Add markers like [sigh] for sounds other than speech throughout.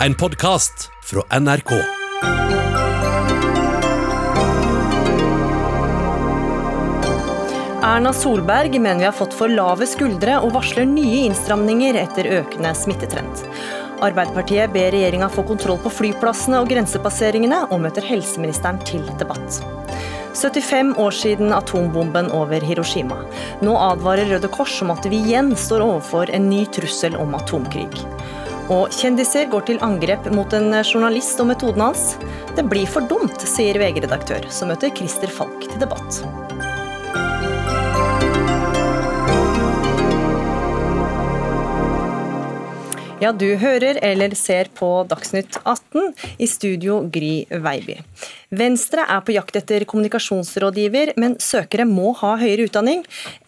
En podkast fra NRK. Erna Solberg mener vi har fått for lave skuldre og varsler nye innstramninger etter økende smittetrend. Arbeiderpartiet ber regjeringa få kontroll på flyplassene og grensepasseringene, og møter helseministeren til debatt. 75 år siden atombomben over Hiroshima. Nå advarer Røde Kors om at vi igjen står overfor en ny trussel om atomkrig. Og kjendiser går til angrep mot en journalist og metoden hans. Det blir for dumt, sier VG-redaktør, som møter Christer Falk til debatt. Ja, du hører eller ser på Dagsnytt 18, i studio Gry Veiby. Venstre er på jakt etter kommunikasjonsrådgiver, men søkere må ha høyere utdanning.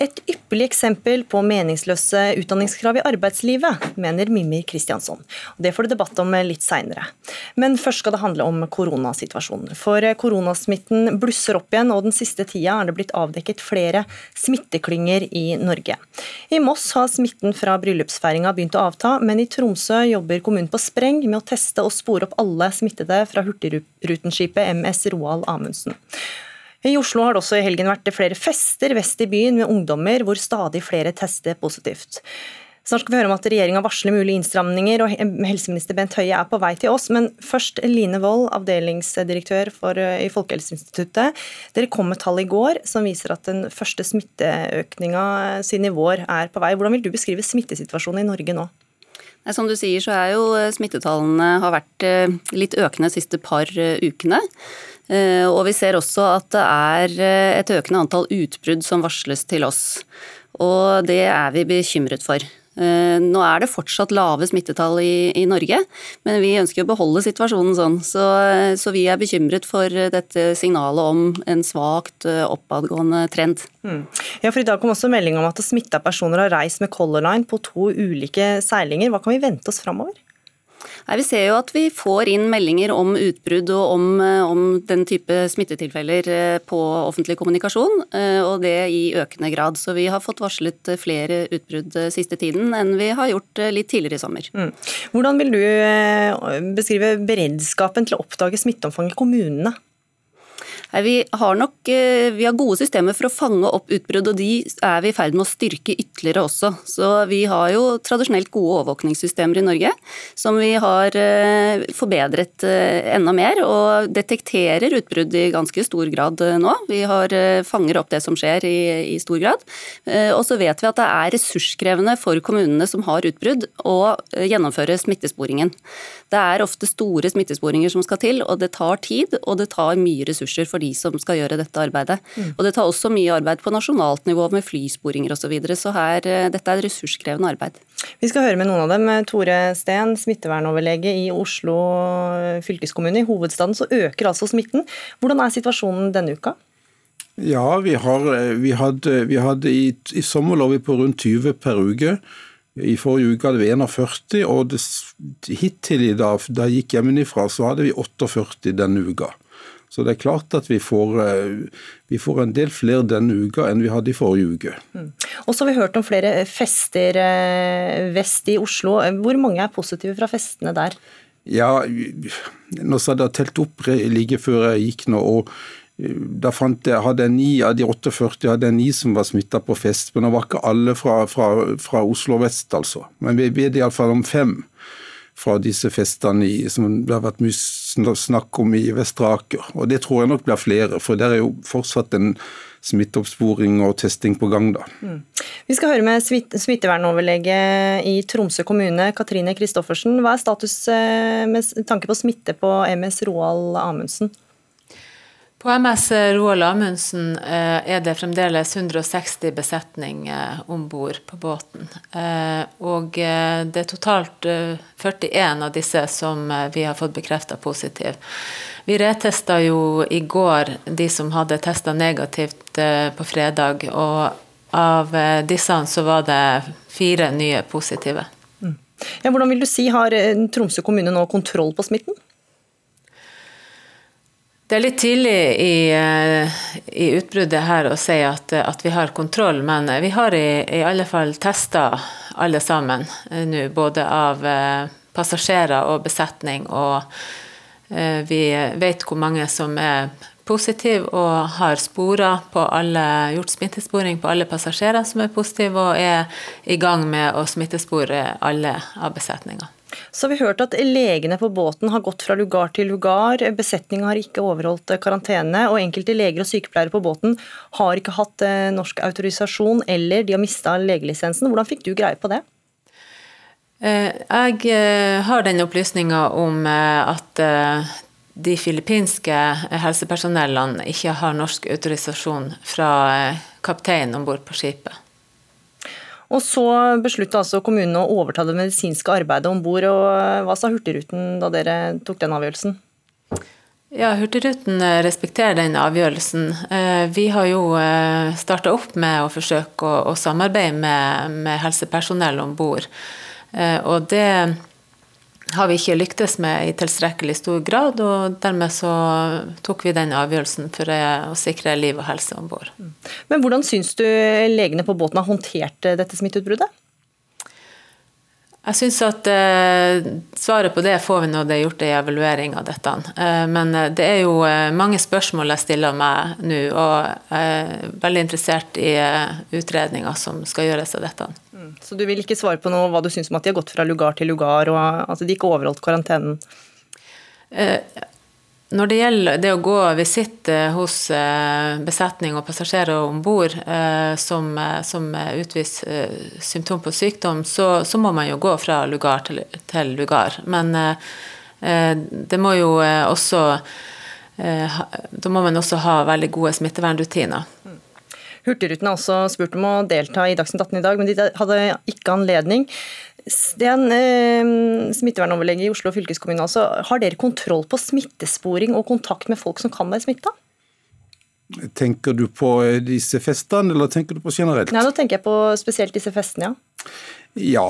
Et ypperlig eksempel på meningsløse utdanningskrav i arbeidslivet, mener Mimmi Kristiansson. Det får du debatt om litt seinere. Men først skal det handle om koronasituasjonen. For koronasmitten blusser opp igjen, og den siste tida er det blitt avdekket flere smitteklynger i Norge. I Moss har smitten fra bryllupsfeiringa begynt å avta, men i Tromsø jobber kommunen på spreng med å teste og spore opp alle smittede fra Hurtigruten-skipet MS S. Roald Amundsen. I Oslo har det også i helgen vært flere fester vest i byen med ungdommer, hvor stadig flere tester positivt. Snart skal vi høre om at regjeringa varsler mulige innstramninger, og helseminister Bent Høie er på vei til oss. Men først Line Wold, avdelingsdirektør for, eh, i Folkehelseinstituttet. Dere kom med tall i går som viser at den første smitteøkninga siden i vår er på vei. Hvordan vil du beskrive smittesituasjonen i Norge nå? Som du sier så er jo eh, smittetallene har vært eh, litt økende de siste par ukene. Og vi ser også at det er et økende antall utbrudd som varsles til oss. Og det er vi bekymret for. Eh, nå er det fortsatt lave smittetall i, i Norge, men vi ønsker å beholde situasjonen sånn. Så, så, vi er bekymret for dette signalet om en svakt eh, oppadgående trend. Mm. Ja, for I dag kom også melding om at smitta personer har reist med Color Line på to ulike seilinger. Hva kan vi vente oss framover? Nei, Vi ser jo at vi får inn meldinger om utbrudd og om, eh, om, den type smittetilfeller eh, på offentlig kommunikasjon, eh, og det i økende grad. Så vi har fått varslet flere utbrudd siste tiden enn vi har gjort litt tidligere i sommer. Mm. Hvordan vil du beskrive beredskapen til å oppdage smitteomfang i kommunene? Vi har nok eh, vi har gode systemer for å fange opp utbrudd, og de er vi i ferd med å styrke ytterligere også. Så Vi har jo tradisjonelt gode overvåkningssystemer i Norge, som vi har eh, forbedret eh, enda mer, og detekterer utbrudd i ganske stor grad nå. Vi har, fanger opp det som skjer i, i stor grad. Og så vet vi at det er ressurskrevende for kommunene som har utbrudd, å gjennomføre smittesporingen. Det er ofte store smittesporinger som skal til, og det tar tid og det tar mye ressurser for de som skal gjøre dette arbeidet. Mm. Og det tar også mye arbeid på nasjonalt nivå med flysporinger osv. Så, videre. så her, eh, dette er ressurskrevende arbeid. Vi skal høre med noen av dem. Tore Steen, smittevernoverlege i Oslo fylkeskommune. I hovedstaden så øker altså smitten. Hvordan er situasjonen denne uka? Ja, vi, har, eh, vi hadde, vi hadde i, i sommer lå vi på rundt 20 per uke. I forrige uke hadde vi 41, og det, hittil i dag, da jeg gikk hjemmefra, så hadde vi 48 denne uka. Så det er klart at vi får, eh, vi får en del flere denne uka enn vi hadde i forrige uke. Mm. Og så har vi hørt om flere fester eh, vest i Oslo. Hvor mange er positive fra festene der? Ja, nå hadde jeg telt opp like før jeg gikk nå. og eh, da fant jeg, hadde jeg ni av de 48 hadde jeg ni som var smitta på fest. Men det var ikke alle fra, fra, fra Oslo vest, altså. Men vi vet iallfall om fem fra disse festene som det har vært mye snakk om i Vestraker, Og det tror jeg nok blir flere, for der er jo fortsatt en smitteoppsporing og testing på gang. da. Mm. Vi skal høre med smittevernoverlege i Tromsø kommune, Katrine Christoffersen. Hva er status eh, med tanke på smitte på MS Roald Amundsen? På MS Roald Amundsen eh, er det fremdeles 160 besetning eh, om bord på båten. Eh, og det er totalt 41 av disse som vi har fått bekrefta positiv. Vi retesta jo i går de som hadde testa negativt på fredag, og av disse så var det fire nye positive. Mm. Ja, hvordan vil du si, Har Tromsø kommune nå kontroll på smitten? Det er litt tidlig i, eh, i utbruddet her å si at, at, vi har kontroll, men vi har i, i alle fall testa alle sammen eh, nå. Både av eh, passasjerer og besetning. Og vi vet hvor mange som er positive og har alle, gjort smittesporing på alle passasjerer som er positive, og er i gang med å smittespore alle av besetninga. Så har vi hørt at legene på båten har gått fra lugar til lugar. Besetninga har ikke overholdt karantene, og enkelte leger og sykepleiere på båten har ikke hatt eh, norsk autorisasjon, eller de har mista legelisensen. Hvordan fikk du greie på det? Eh, jeg eh, har den opplysninga om at de filippinske helsepersonellene ikke har norsk autorisasjon fra kapteinen om bord på skipet. Og så beslutta altså kommunen å overta det medisinske arbeidet om bord. Hva sa Hurtigruten da dere tok den avgjørelsen? Ja, Hurtigruten eh, respekterer den avgjørelsen. Eh, vi har jo eh, starta opp med å forsøke å, samarbeide med, med helsepersonell om bord. Og det har vi ikke lyktes med i tilstrekkelig stor grad, og dermed så tok vi den avgjørelsen for å sikre liv og helse om bord. Men hvordan syns du legene på båten har håndtert dette smitteutbruddet? Jeg syns at eh, svaret på det får vi når det er gjort en evaluering av dette. Eh, men eh, det er jo eh, mange spørsmål jeg stiller meg nå, og jeg er veldig interessert i eh, utredninga som skal gjøres av dette. Mm. Så du vil ikke svare på noe hva du syns om at de har gått fra lugar til lugar, og at de ikke overholdt karantenen? Når det gjelder det å gå visitt eh, hos eh, besetning og passasjerer om bord eh, som, som utviser symptom på sykdom, så, så, må man jo gå fra lugar til, til lugar. Men det må jo også Da må man også ha veldig gode smittevernrutiner. Hurtigruten har også spurt om å delta i Dagsnytt 18 i dag, men de hadde ikke anledning. Sten, eh, smittevernoverlege i Oslo fylkeskommune, altså, har dere kontroll på smittesporing og kontakt med folk som kan være smitta? Tenker du på disse festene, eller tenker du på generelt? Nei, Nå tenker jeg på spesielt disse festene, ja. Ja,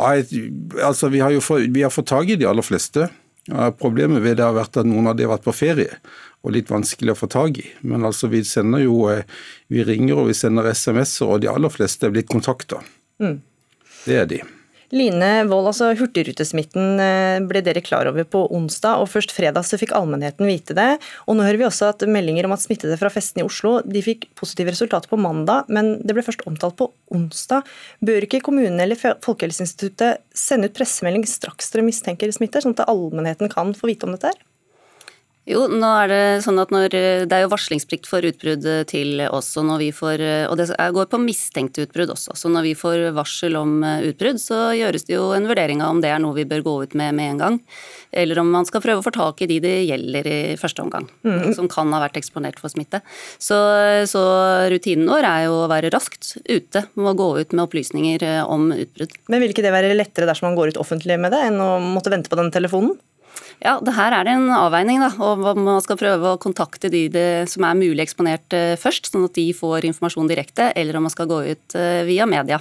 altså vi har jo fått, vi har fått tak i de aller fleste. Problemet ved det har vært at noen av de har vært på ferie og litt vanskelig å få tak i. Men altså vi sender jo eh, Vi ringer og vi sender SMS-er, og de aller fleste er blitt kontakta. Mm. Det er de. Line Wold, altså Hurtigrutesmitten eh, ble dere klar over på onsdag, og først fredag så fikk allmennheten vite det. Og nå hører vi også at meldinger om at smittede fra festene i Oslo de fikk positive resultater på mandag, men det ble først omtalt på onsdag. Bør ikke kommunen eller Folkehelseinstituttet sende ut pressemelding straks dere mistenker smitte, sånn at allmennheten kan få vite om dette? her? Jo, nå er det sånn at når, det er jo varslingsplikt for utbrudd til oss, og, når vi får, og det går på mistenkte utbrudd også. Så når vi får varsel om utbrudd, så gjøres det jo en vurdering av om det er noe vi bør gå ut med med en gang. Eller om man skal prøve å få tak i de det gjelder i første omgang, mm. som kan ha vært eksponert for smitte. Så, så, rutinen vår er jo å være raskt ute med å gå ut med opplysninger om utbrudd. Men vil ikke det være lettere dersom man går ut offentlig med det, enn å måtte vente på den telefonen? Ja, det her er det en avveining, da. Og man skal prøve å kontakte de det, som er mulig eksponert eh, først, sånn at de får informasjon direkte, eller om man skal gå ut eh, via media.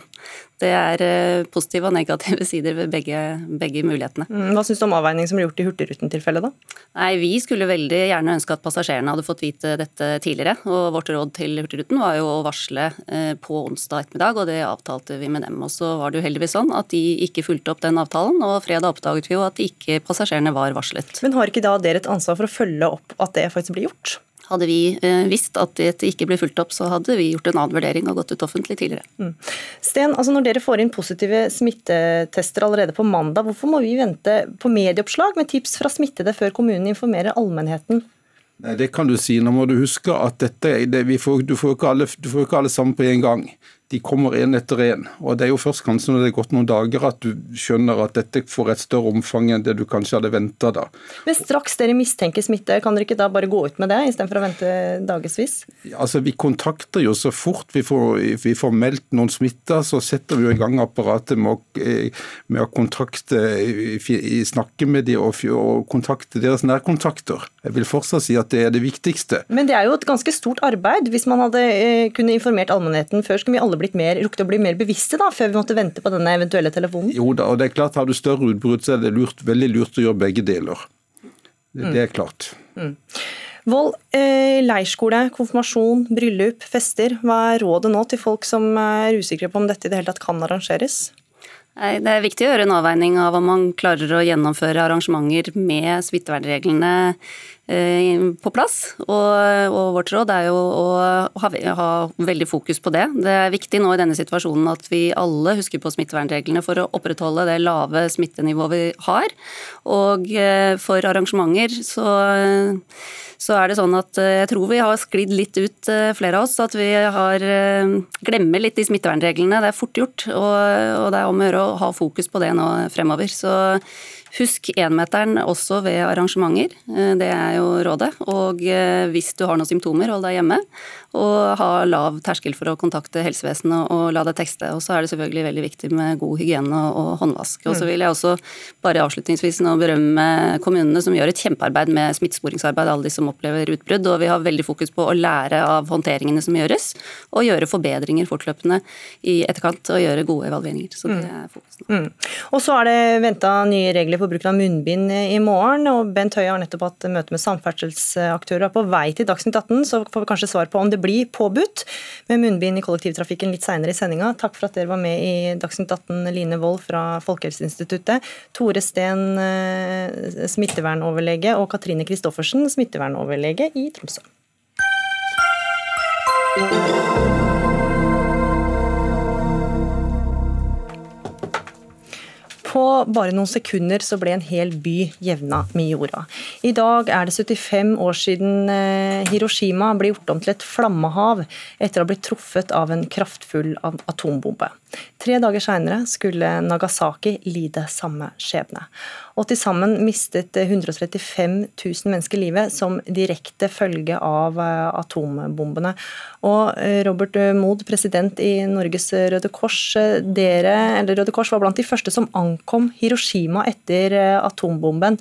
Det er eh, positive og negative [laughs] sider ved begge, begge mulighetene. Mm, hva syns du om avveiningen som ble gjort i Hurtigruten-tilfellet, da? Nei, Vi skulle veldig gjerne ønske at passasjerene hadde fått vite dette tidligere. og Vårt råd til Hurtigruten var jo å varsle eh, på onsdag ettermiddag, og det avtalte vi med dem. Og Så var det jo heldigvis sånn at de ikke fulgte opp den avtalen, og fredag oppdaget vi jo at ikke passasjerene var varslet. Men har ikke da dere et ansvar for å følge opp at det faktisk blir gjort? Hadde vi eh, visst at dette ikke ble fulgt opp, så hadde vi gjort en annen vurdering og gått ut offentlig tidligere. Mm. Sten, altså når dere får inn positive smittetester allerede på mandag, hvorfor må vi vente på medieoppslag med tips fra smittede før kommunen informerer allmennheten? Nei, Det kan du si. Nå må du huske at dette, det, får, du, får ikke alle, du får ikke alle sammen på en gang de kommer én etter én. Og det er jo først kanskje når det er gått noen dager at du skjønner at dette får et større omfang enn det du kanskje hadde venta da. Men straks dere mistenker smitte, kan dere ikke da bare gå ut med det istedenfor å vente dagevis? Altså, Vi kontakter jo så fort vi får, vi får meldt noen smitta, så setter vi jo i gang apparatet med å, med å kontakte, snakke med de og, og kontakte deres nærkontakter. Jeg vil fortsatt si at det er det viktigste. Men det er jo et ganske stort arbeid. Hvis man hadde eh, kunne informert allmennheten før, skulle vi alle blitt mer, rukket å bli mer bevisste da, før vi måtte vente på denne eventuelle telefonen? Jo da, og det er klart har du større utbrudd, så er det lurt, veldig lurt å gjøre begge deler. Det, mm. det er klart. Mm. Vold, eh, leirskole, konfirmasjon, bryllup, fester. Hva er rådet nå til folk som er usikre på om dette i det hele tatt kan arrangeres? Det er viktig å gjøre en avveining av om man klarer å gjennomføre arrangementer med smittevernreglene eh, på plass. Og, og, vårt råd er jo å ha, ha, veldig fokus på det. Det er viktig nå i denne situasjonen at vi alle husker på smittevernreglene for å opprettholde det lave smittenivået vi har. Og eh, for arrangementer så så er det sånn at eh, jeg tror vi har sklidd litt ut, eh, flere av oss. At vi har eh, glemmer litt de smittevernreglene. Det er fort gjort. Og, og det er om å gjøre å ha fokus på det nå fremover. Så Husk énmeteren også ved arrangementer, det er jo rådet. Og hvis du har noen symptomer, hold deg hjemme. Og ha lav terskel for å kontakte helsevesenet og la deg tekste. Og så er det selvfølgelig veldig viktig med god hygiene og håndvask. Og så vil jeg også bare avslutningsvis nå berømme kommunene som gjør et kjempearbeid med smittesporingsarbeid, alle de som opplever utbrudd. Og vi har veldig fokus på å lære av håndteringene som gjøres, og gjøre forbedringer fortløpende i etterkant og gjøre gode evalueringer. Så det er fokus nå. Mm. Og så er det venta nye regler for bruken av munnbind i morgen. og Bent Høie har nettopp hatt møte med samferdselsaktører på vei til Dagsnytt 18, så får vi kanskje svar på om det blir påbudt med munnbind i kollektivtrafikken litt seinere i sendinga. Takk for at dere var med i Dagsnytt 18, Line Wold fra Folkehelseinstituttet, Tore Steen, eh, smittevernoverlege, og Katrine Christoffersen, smittevernoverlege i Tromsø. På bare noen sekunder så ble en hel by jevna med jorda. I dag er det 75 år siden eh, Hiroshima ble gjort om til et flammehav etter å ha blitt truffet av en kraftfull atombombe. Tre dager seinere skulle Nagasaki lide samme skjebne. Og til sammen mistet 135 000 mennesker livet som direkte følge av eh, atombombene. Og eh, Robert Mood, president i Norges Røde Kors, dere, eller Røde Kors var blant de første som ankom Hiroshima etter eh, atombomben.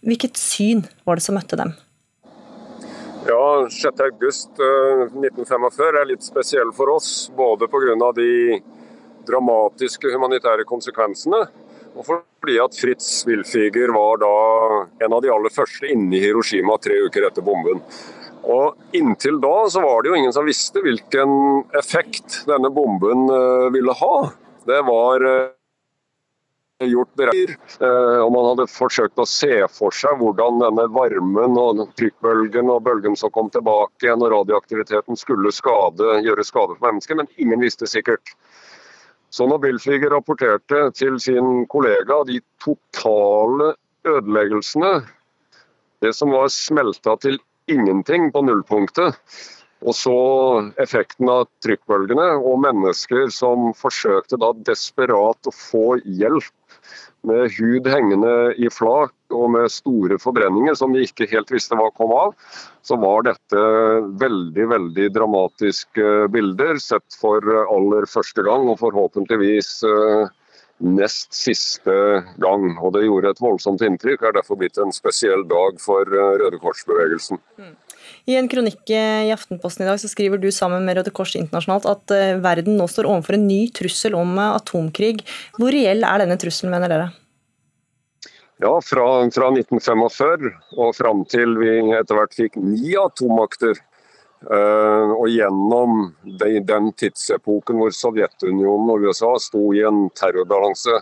Hvilket syn var det som møtte dem? Ja, 6.8.1945 er litt spesiell for oss, både pga. de dramatiske humanitære konsekvensene. Og fordi at Fritz Wilfiger var da en av de aller første inne i Hiroshima tre uker etter bomben. Og Inntil da så var det jo ingen som visste hvilken effekt denne bomben eh, ville ha. Det var eh, gjort beregninger, eh, og man hadde forsøkt å se for seg hvordan denne varmen og trykkbølgen og bølgen som kom tilbake igjen og radioaktiviteten skulle skade, gjøre skade for mennesker, men ingen visste sikkert. Så når Bilfiger rapporterte til sin kollega de totale ødeleggelsene, det som var smelta til ingenting på nullpunktet, og så effekten av trykkbølgene og mennesker som forsøkte da desperat å få hjelp med hud hengende i flak og med store forbrenninger som vi ikke helt visste hva kom av, så var dette veldig veldig dramatiske bilder sett for aller første gang, og forhåpentligvis eh, nest siste gang. Og det gjorde et voldsomt inntrykk, er derfor blitt en spesiell dag for eh, Røde Kors-bevegelsen. Mm. I en kronikk i Aftenposten i dag så skriver du sammen med Røde Kors internasjonalt at eh, verden nå står overfor en ny trussel om eh, atomkrig. Hvor reell er denne trusselen, mener dere? Ja, fra, fra 1945 og fram til vi etter hvert fikk ni atommakter. Uh, og gjennom de, den tidsepoken hvor Sovjetunionen og USA sto i en terrorbalanse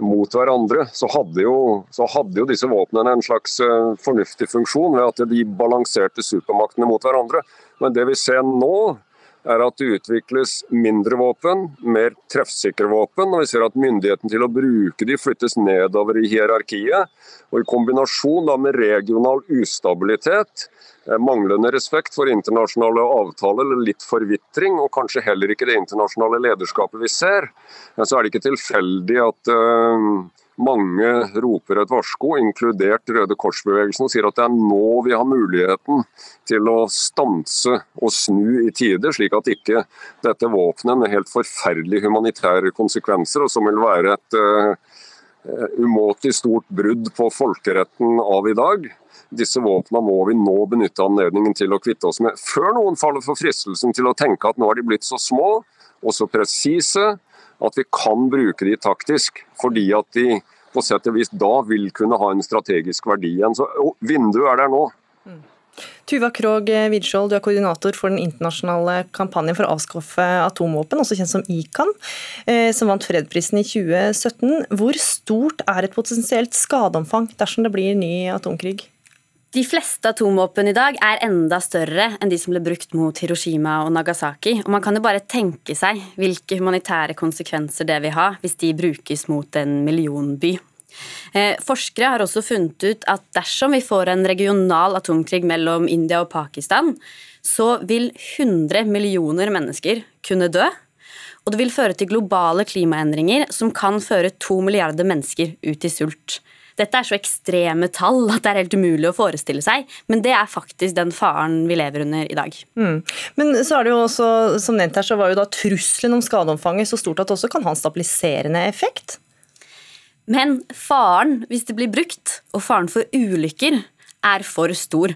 mot hverandre, så hadde, jo, så hadde jo disse våpnene en slags uh, fornuftig funksjon ved at de balanserte supermaktene mot hverandre. Men det vi ser nå, er at det utvikles mindre våpen, mer treffsikre våpen. Og vi ser at myndigheten til å bruke de flyttes nedover i hierarkiet. Og i kombinasjon med regional ustabilitet Eh, manglende respekt for internasjonale avtaler, litt forvitring, og kanskje heller ikke det internasjonale lederskapet vi ser, så er det ikke tilfeldig at uh, mange roper et varsko, inkludert Røde Kors-bevegelsen, og sier at det er nå vi har muligheten til å stanse og snu i tide, slik at ikke dette våpenet med helt forferdelige humanitære konsekvenser, og som vil være et uh, umåtelig stort brudd på folkeretten av i dag, disse våpnene må vi nå benytte anledningen til å kvitte oss med, før noen faller for fristelsen til å tenke at nå er de blitt så små og så presise at vi kan bruke de taktisk, fordi at de på sett og vis da vil kunne ha en strategisk verdi igjen. Så Vinduet er der nå. Mm. Tuva Krog Widskjold, du er koordinator for den internasjonale kampanjen for å avskaffe atomvåpen, også kjent som ICAN, eh, som vant fredprisen i 2017. Hvor stort er et potensielt skadeomfang dersom det blir ny atomkrig? De fleste atomvåpen i dag er enda større enn de som ble brukt mot Hiroshima og Nagasaki. Og man kan jo bare tenke seg hvilke humanitære konsekvenser det vil ha hvis de brukes mot en millionby. Eh, forskere har også funnet ut at dersom vi får en regional atomkrig mellom India og Pakistan, så vil 100 millioner mennesker kunne dø. Og det vil føre til globale klimaendringer som kan føre to milliarder mennesker ut i sult. Dette er så ekstreme tall at det er helt umulig å forestille seg, men det er faktisk den faren vi lever under i dag. Mm. Men så er det jo også, som nevnt her, så var jo da trusselen om skadeomfanget så stort at det også kan ha en stabiliserende effekt? Men faren, hvis det blir brukt, og faren for ulykker, er for stor.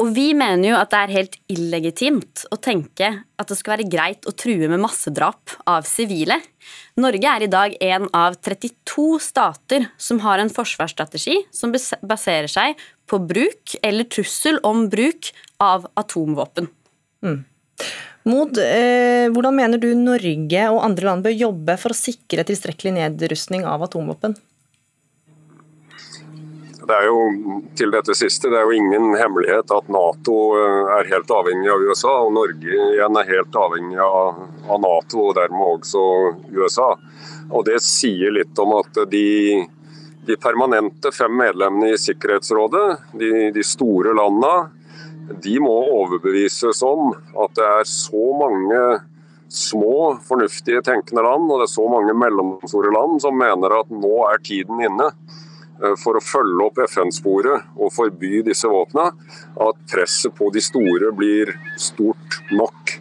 Og vi mener jo at det er helt illegitimt å tenke at det skal være greit å true med massedrap av sivile. Norge er i dag en av 32 stater som har en forsvarsstrategi som baserer seg på bruk eller trussel om bruk av atomvåpen. Mm. Mod, eh, hvordan mener du Norge og andre land bør jobbe for å sikre tilstrekkelig nedrustning av atomvåpen? Det er jo til dette siste, det er jo ingen hemmelighet at Nato eh, er helt avhengig av USA, og Norge igjen er helt avhengig av, Nato og dermed også USA. Og Det sier litt om at de, de permanente fem medlemmene i Sikkerhetsrådet, de, de store landene, de må overbevises om at det er så mange små, fornuftige, tenkende land, og det er så mange mellomstore land som mener at nå er tiden inne for å følge opp FN-sporet og forby disse våpnene, at presset på de store blir stort nok.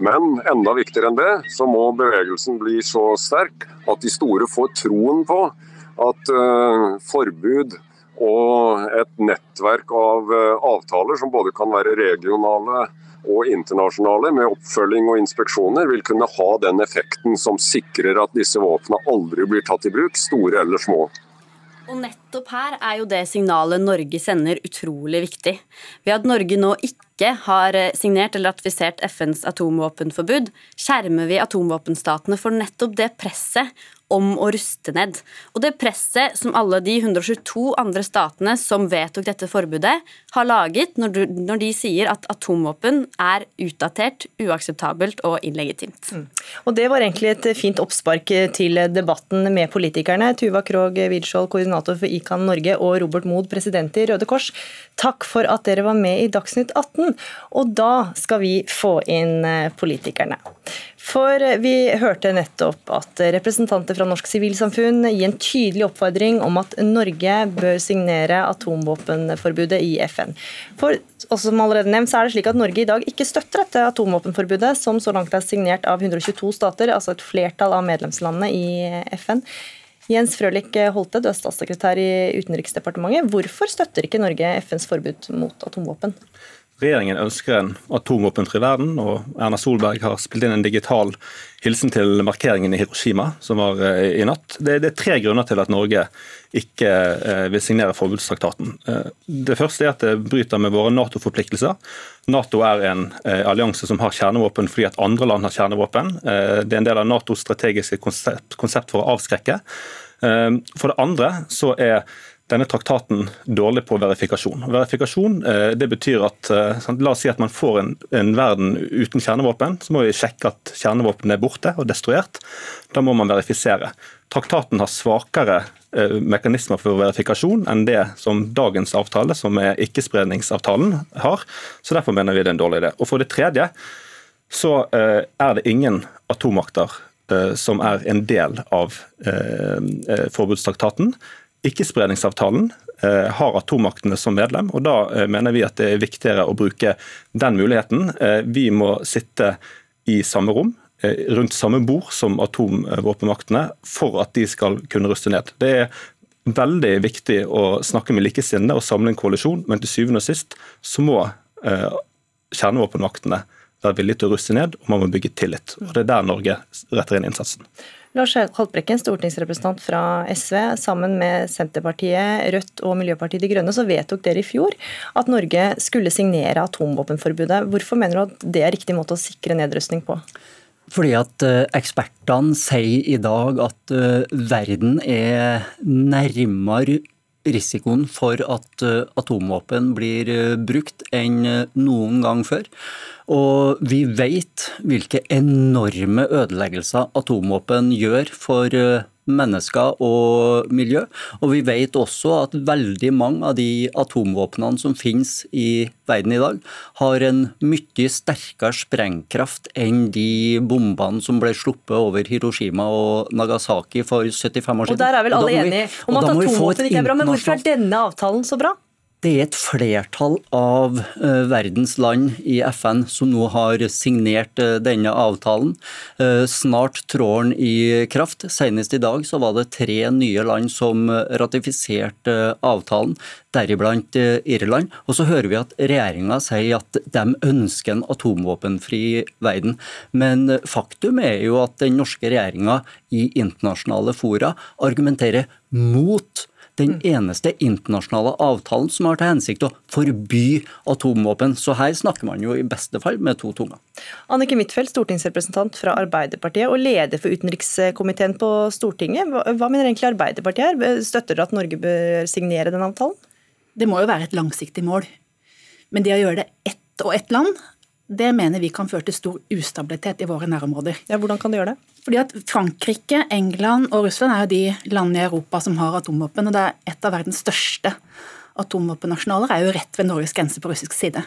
Men enda viktigere enn det, så må bevegelsen bli så sterk at de store får troen på at uh, forbud og et nettverk av uh, avtaler som både kan være regionale og internasjonale, med oppfølging og inspeksjoner, vil kunne ha den effekten som sikrer at disse våpnene aldri blir tatt i bruk, store eller små. Og nettopp her er jo det signalet Norge sender utrolig viktig. Ved at Norge nå ikke har eh, signert eller ratifisert FNs atomvåpenforbud, skjermer vi atomvåpenstatene for nettopp det presset om å ruste ned. Og det presset som alle de 122 andre statene som vedtok dette forbudet, har laget når, du, når de sier at atomvåpen er utdatert, uakseptabelt og illegitimt. Mm. Og Det var egentlig et fint oppspark til debatten med politikerne. Tuva Krog Widskjold, koordinator for ICAN Norge, og Robert Mood, president i Røde Kors. Takk for at dere var med i Dagsnytt 18. Og da skal vi få inn eh, politikerne. For vi hørte nettopp at representanter fra norsk sivilsamfunn gir en tydelig oppfordring om at Norge bør signere atomvåpenforbudet i FN. For som allerede nevnt, så er det slik at Norge i dag ikke støtter dette atomvåpenforbudet, som så langt er signert av 122 stater, altså et flertall av medlemslandene i FN. Jens Frølich Holte, du er statssekretær i Utenriksdepartementet. Hvorfor støtter ikke Norge FNs forbud mot atomvåpen? Regjeringen ønsker en atomvåpenfri verden, og Erna Solberg har spilt inn en digital hilsen til markeringen i Hiroshima, som var eh, i natt. Det, er tre grunner til at Norge ikke eh, vil signere forbudstraktaten. Eh, det første er at det bryter med våre Nato-forpliktelser. Nato er en allianse som har kjernevåpen fordi at andre land har kjernevåpen. Det er en del av Natos strategiske konsept, konsept for å avskrekke. For det andre så er denne traktaten dårlig på verifikasjon. Verifikasjon eh, det betyr at eh, La oss si at man får en, en verden uten kjernevåpen. Så må vi sjekke at kjernevåpen er borte og destruert. Da må man verifisere. Traktaten har svakere eh, mekanismer for verifikasjon enn det som dagens avtale, som er ikkespredningsavtalen, har. Så Derfor mener vi det er en dårlig idé. Og For det tredje så er det ingen atommakter som er en del av forbudstraktaten. Ikkespredningsavtalen eh, har atommaktene som medlem, og da eh, mener vi at det er viktigere å bruke den muligheten. Eh, vi må sitte i samme rom, rundt samme bord som atomvåpenmaktene, for at de skal kunne ruste ned. Det er veldig viktig å snakke med likesinnede og samle en koalisjon, men til syvende og sist så må kjernevåpenmaktene være villige til å ruste ned, og man må bygge tillit. Og Det er der Norge retter inn innsatsen. Lars Haltbrekken, stortingsrepresentant fra SV, sammen med Senterpartiet, Rødt og Miljøpartiet De Grønne, så vedtok dere i fjor at Norge skulle signere atomvåpenforbudet. Hvorfor mener du at det er riktig måte å sikre nedrustning på? Fordi at uh, ekspertene sier i dag at uh, verden er nærmere risikoen for at uh, atomvåpen blir brukt enn noen gang før. Og vi vet hvilke enorme ødeleggelser atomvåpen gjør for mennesker og miljø. Og vi vet også at veldig mange av de atomvåpnene som finnes i verden i dag, har en mye sterkere sprengkraft enn de bombene som ble sluppet over Hiroshima og Nagasaki for 75 år siden. Og der er vel alle enige om at atomvåpen ikke er bra, men hvorfor er denne avtalen så bra? Det er et flertall av uh, verdens land i FN som nå har signert uh, denne avtalen. Uh, snart trår den i kraft. Senest i dag så var det tre nye land som ratifiserte avtalen, deriblant Irland. Og så hører vi at regjeringa sier at de ønsker en atomvåpenfri verden. Men faktum er jo at den norske regjeringa i internasjonale fora argumenterer mot den eneste internasjonale avtalen som har til hensikt å forby atomvåpen. Så her snakker man jo i beste fall med to tunger. Annike Huitfeldt, stortingsrepresentant fra Arbeiderpartiet og leder for utenrikskomiteen på Stortinget. Hva mener egentlig Arbeiderpartiet her? Støtter dere at Norge bør signere den avtalen? Det må jo være et langsiktig mål. Men det å gjøre det ett og ett land, det mener vi kan føre til stor ustabilitet i våre nærområder. Ja, Hvordan kan det gjøre det? Fordi at Frankrike, England og Russland er jo de landene i Europa som har atomvåpen. og det er Et av verdens største atomvåpennasjonaler er jo rett ved Norges grense på russisk side.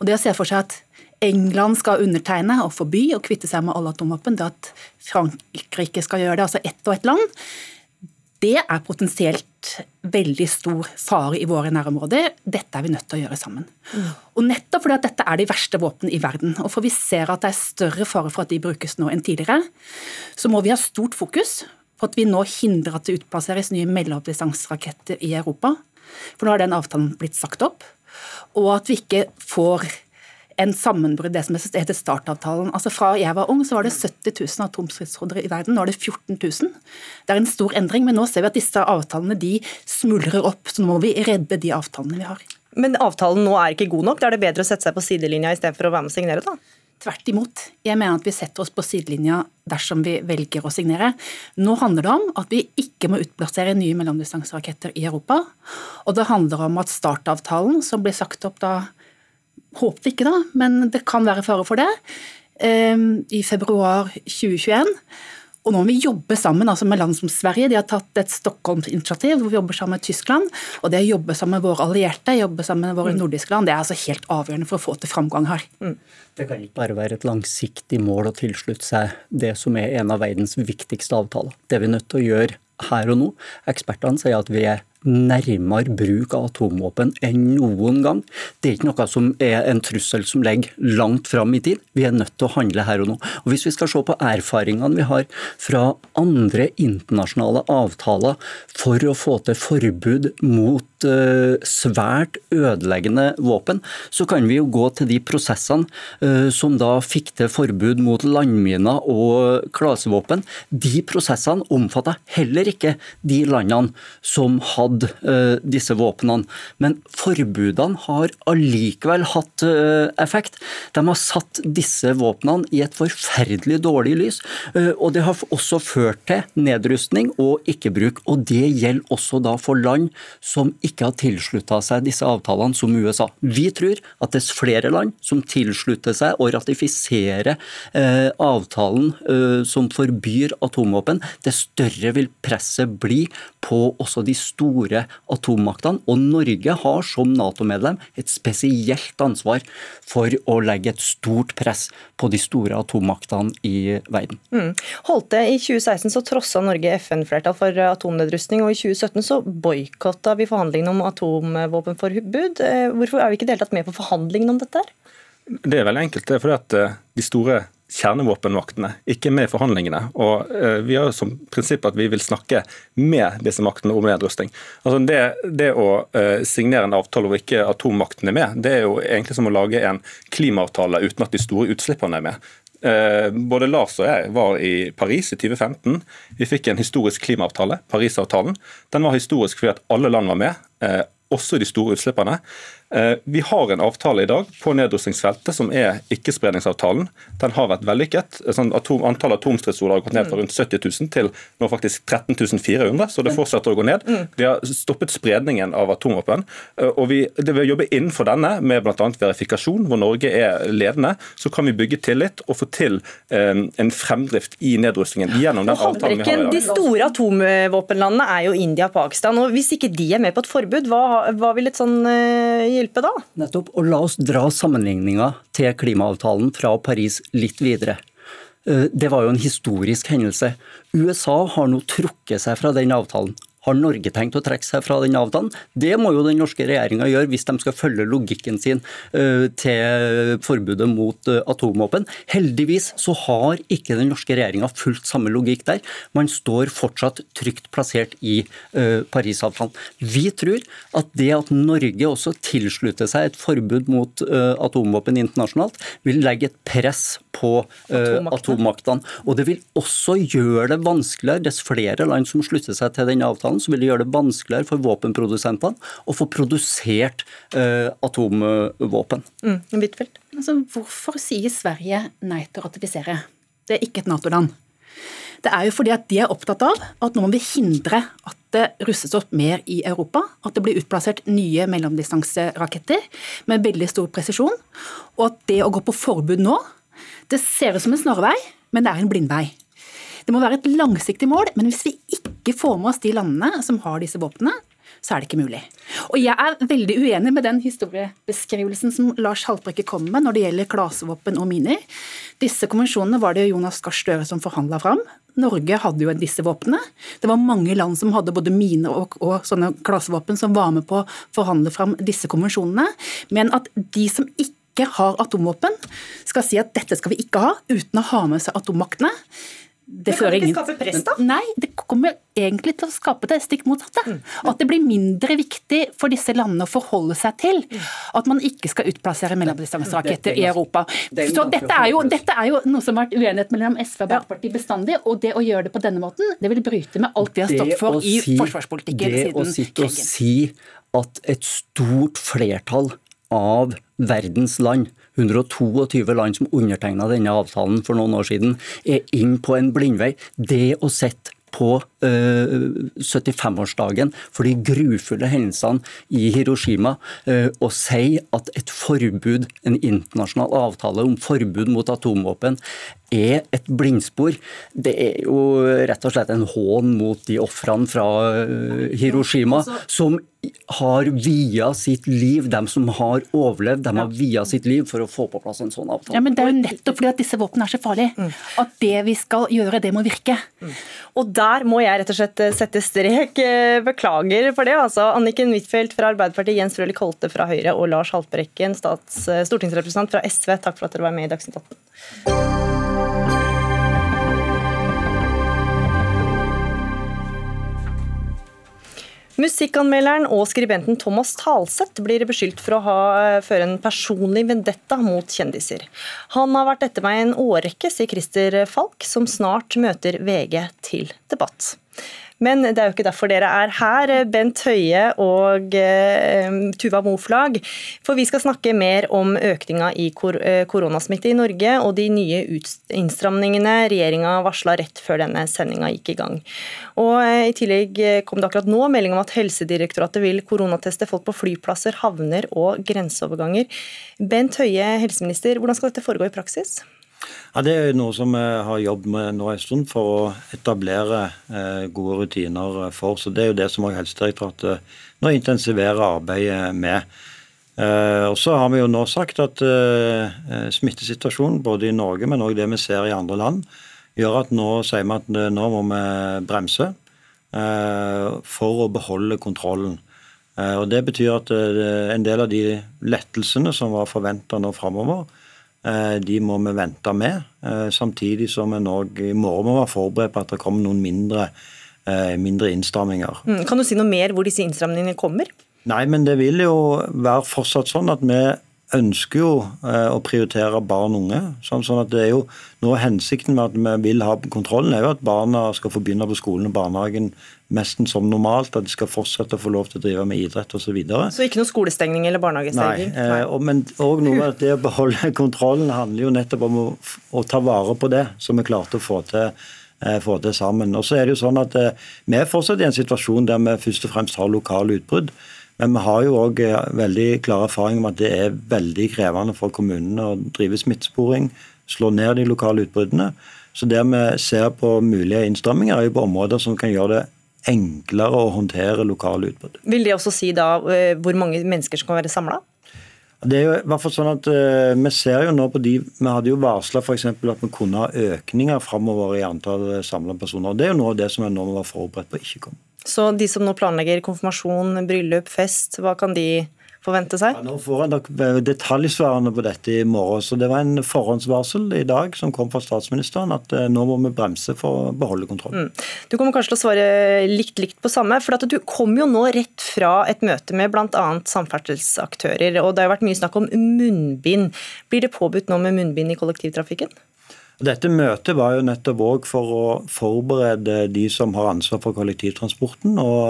Og Det å se for seg at England skal undertegne og forby og kvitte seg med alle atomvåpen, det at Frankrike skal gjøre det, altså ett og ett land, det er potensielt veldig stor fare i våre nærområder. Dette er vi nødt til å gjøre sammen. Mm. Og Nettopp fordi at dette er de verste våpnene i verden, og for vi ser at det er større fare for at de brukes nå enn tidligere, så må vi ha stort fokus på at vi nå hindrer at det utplasseres nye mellomdistanseraketter i Europa. For nå har den avtalen blitt sagt opp. Og at vi ikke får en sammenbrudd, det som heter startavtalen. Altså Fra jeg var ung, så var det 70 000 atomstridshoder i verden. Nå er det 14 000. Det er en stor endring, men nå ser vi at disse avtalene de smuldrer opp. Så nå må vi redde de avtalene vi har. Men avtalen nå er ikke god nok? Da er det bedre å sette seg på sidelinja istedenfor å være med og signere? da? Tvert imot. Jeg mener at vi setter oss på sidelinja dersom vi velger å signere. Nå handler det om at vi ikke må utplassere nye mellomdistanseraketter i Europa. Og det handler om at startavtalen, som ble sagt opp da Håper ikke, da, men det kan være fare for det. Ehm, I februar 2021. Og nå må vi jobbe sammen altså med land som Sverige. De har tatt et Stockholm-initiativ hvor vi jobber sammen med Tyskland. Og det å jobbe sammen med våre allierte, jobbe sammen med våre mm. nordiske land, det er altså helt avgjørende for å få til framgang her. Mm. Det kan ikke bare være et langsiktig mål å tilslutte seg det som er en av verdens viktigste avtaler. Det er vi nødt til å gjøre her og nå. Ekspertene sier at vi er nærmere bruk av atomvåpen enn noen gang. Det er ikke noe som er en trussel som ligger langt fram i tid. Vi er nødt til å handle her og nå. Og Hvis vi skal se på erfaringene vi har fra andre internasjonale avtaler for å få til forbud mot uh, svært ødeleggende våpen, så kan vi jo gå til de prosessene uh, som da fikk til forbud mot landminer og klasevåpen. De prosessene omfatta heller ikke de landene som hadde hadde uh, disse våpnene. Men forbudene har allikevel hatt uh, effekt. De har satt disse våpnene i et forferdelig dårlig lys. Uh, og det har også ført til nedrustning og ikke-bruk. Og det gjelder også da for land som ikke har tilslutta seg disse avtalene, som USA. Vi tror at dess flere land som tilslutter seg og ratifiserer avtalen som forbyr atomvåpen, dess større vil presset bli på også de store store atommaktene. Og Norge har som Nato-medlem et spesielt ansvar for å legge et stort press på de store atommaktene i verden. Mm. Holte, I 2016 så trossa Norge FN-flertall for atomnedrustning, og i 2017 så boikotta vi forhandlingene om atomvåpenforbud. Eh, hvorfor er vi ikke deltatt med på forhandlingene om dette? Det er veldig enkelt. Det er fordi at eh, de store kjernevåpenmaktene, ikke med forhandlingene. Og uh, Vi har som prinsipp at vi vil snakke med disse maktene om nedrustning. Altså det, det å uh, signere en avtale hvor ikke atommaktene er med, det er jo egentlig som å lage en klimaavtale uten at de store utslippene er med. Eh, både Lars og jeg var i Paris i 2015. Vi fikk en historisk klimaavtale, Parisavtalen. Den var historisk fordi at alle land var med, eh, også de store utslippene. Eh, vi har en avtale i dag på nedrustningsfeltet som er ikkespredningsavtalen. Den har vært vellykket. Sånn atom, antall atomstridshoder har gått ned fra rundt 70 000 til nå faktisk 13 400, så det fortsetter å gå ned. Vi har stoppet spredningen av atomvåpen. Eh, og vi, det vil jobbe innenfor denne med bl.a. verifikasjon, hvor Norge er ledende. Så kan vi bygge tillit og få til en fremdrift i nedrustningen gjennom den avtalen vi har i dag. De store atomvåpenlandene er jo India og Pakistan. og Hvis ikke de er med på et forbud, hva, hva vil et sånn hjelpe da? Nettopp. Og la oss dra sammenligninga til klimaavtalen fra Paris litt videre. Eh, det var jo en historisk hendelse. USA har nå trukket seg fra den avtalen. Har Norge tenkt å trekke seg fra den avtalen? Det må jo den norske regjeringa gjøre hvis de skal følge logikken sin uh, til forbudet mot uh, atomvåpen. Heldigvis så har ikke den norske regjeringa fulgt samme logikk der. Man står fortsatt trygt plassert i uh, Parisavtalen. Vi tror at det at Norge også tilslutter seg et forbud mot atomvåpen internasjonalt, vil legge et press på atommaktene. Og det vil også gjøre det vanskeligere, dess flere land som slutter seg til den avtalen, avtalen, så vil det gjøre det vanskeligere for våpenprodusentene å få produsert eh, atomvåpen. Mm, altså, hvorfor sier Sverige nei til å ratifisere? Det er ikke et Nato-land. Det er jo fordi at de er opptatt av at nå må vi hindre at det russes opp mer i Europa. At det blir utplassert nye mellomdistanseraketter med veldig stor presisjon. Og at det å gå på forbud nå, det ser ut som en snarvei, men det er en blindvei. Det må være et langsiktig mål, men hvis vi ikke får med oss de landene som har disse våpnene, så er det ikke mulig. Og Jeg er veldig uenig med den historiebeskrivelsen som Lars Haltbrekke kommer med når det gjelder klasevåpen og miner. Disse konvensjonene var det Jonas Gahr Støre som forhandla fram. Norge hadde jo disse våpnene. Det var mange land som hadde både miner og, og sånne klasevåpen som var med på å forhandle fram disse konvensjonene. Men at de som ikke har atomvåpen, skal si at dette skal vi ikke ha, uten å ha med seg atommaktene det, det kan ikke skape press, da? Nei, det kommer egentlig til å skape det stikk motsatte. Mm. At det blir mindre viktig for disse landene å forholde seg til at man ikke skal utplassere mellomdistanseraketter i Europa. Så dette er, jo, dette er, jo, noe som har vært uenighet mellom SV og Arbeiderpartiet bestandig, og det å gjøre det på denne måten, det vil bryte med alt vi har stått for i forsvarspolitikken siden krigen. Det å sitte og si at et stort flertall av verdens land 122 land som undertegna denne avtalen for noen år siden, er inn på en blindvei. Det å sette på uh, 75-årsdagen for de grufulle hendelsene i Hiroshima uh, og si at et forbud, en internasjonal avtale om forbud mot atomvåpen, er et blindspor. Det er jo rett og slett en hån mot de ofrene fra uh, Hiroshima som har via sitt liv, de som har overlevd, de har via sitt liv for å få på plass en sånn avtale. Ja, men Det er jo nettopp fordi at disse våpnene er så farlige. Mm. At det vi skal gjøre, det må virke. Mm. Og der må jeg rett og slett eh, sette strek. Eh, beklager for det. altså. Anniken Huitfeldt fra Arbeiderpartiet, Jens Frølich Holte fra Høyre og Lars Haltbrekken, eh, stortingsrepresentant fra SV, takk for at dere var med i Dagsnytt 18. Musikkanmelderen og skribenten Thomas Talseth blir beskyldt for å ha, eh, føre en personlig vendetta mot kjendiser. Han har vært etter meg en årrekke, sier Christer Falk, som snart møter VG til debatt. Men det er jo ikke derfor dere er her, Bent Høie og uh, Tuva Moflag. For vi skal snakke mer om økninga i kor uh, koronasmitte i Norge og de nye innstramningene regjeringa varsla rett før denne sendinga gikk i gang. Og I tillegg kom det akkurat nå melding om at Helsedirektoratet vil koronateste folk på flyplasser, havner og grenseoverganger. Bent Høie, helseminister, hvordan skal dette foregå i praksis? Ja, Det er noe som vi har jobbet med nå en stund for å etablere eh, gode rutiner for. Så Det er jo det som Helsedirektoratet nå intensiverer arbeidet med. Eh, og så har vi jo nå sagt at eh, smittesituasjonen både i Norge, men også det vi ser i andre land, gjør at nå sier vi at nå må vi bremse for å beholde kontrollen. Og Det betyr at en del av de lettelsene som var forventa nå framover, Eh, de må vi vente med. Eh, samtidig som vi nå i morgen må være forberedt på at det kommer noen mindre, eh, mindre innstramminger. Mm, kan du si noe mer hvor disse innstramningene kommer? Nei, men det vil jo være fortsatt sånn at vi ønsker jo eh, å prioritere barn og unge. Sånn, sånn at det er jo av hensikten med at vi vil ha kontrollen, er jo at barna skal få begynne på skolen og barnehagen nesten som normalt. At de skal fortsette å få lov til å drive med idrett osv. Så, videre. så ikke noe skolestengning eller barnehagestengning? Nei, Nei. og, men òg noe med at det å beholde [laughs] kontrollen handler jo nettopp om å, å ta vare på det som vi klarte å få til eh, få det sammen. Og så er det jo sånn at eh, Vi er fortsatt i en situasjon der vi først og fremst har lokale utbrudd. Men vi har jo òg eh, veldig klar erfaring med at det er veldig krevende for kommunene å drive smittesporing, slå ned de lokale utbruddene. Så det vi ser på mulige innstramminger, er jo på områder som kan gjøre det enklere å håndtere lokale utbrudd. Vil det også si da eh, hvor mange mennesker som kan være samla? Det er jo i hvert fall sånn at uh, Vi ser jo nå på de, vi hadde jo varsla at vi kunne ha økninger framover i antall samla personer. og Det er jo noe av det som vi nå være forberedt på ikke komme. Så de som nå planlegger konfirmasjon, bryllup, fest, hva kan de forvente seg? Ja, nå får en detaljsvarene på dette i morgen. så Det var en forhåndsvarsel i dag som kom fra statsministeren at eh, nå må vi bremse for å beholde kontrollen. Mm. Du kommer kanskje til å svare likt likt på samme. for Du kom jo nå rett fra et møte med bl.a. samferdselsaktører. og Det har vært mye snakk om munnbind. Blir det påbudt nå med munnbind i kollektivtrafikken? Dette møtet var jo nettopp òg for å forberede de som har ansvar for kollektivtransporten og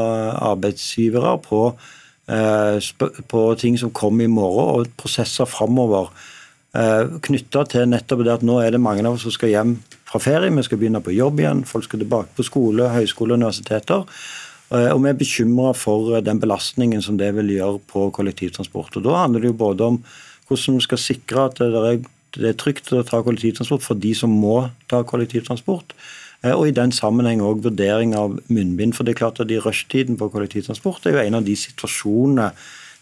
arbeidsgivere på, eh, på ting som kommer i morgen, og prosesser framover. Eh, Knytta til nettopp det at nå er det mange av oss som skal hjem fra ferie, vi skal begynne på jobb igjen, folk skal tilbake på skole, høyskole og universiteter. Eh, og vi er bekymra for den belastningen som det vil gjøre på kollektivtransport. Og Da handler det jo både om hvordan vi skal sikre at det er trygt å ta kollektivtransport for de som må ta kollektivtransport. Eh, og i den sammenheng òg vurdering av munnbind. For det er klart at i rushtiden på kollektivtransport er jo en av de situasjonene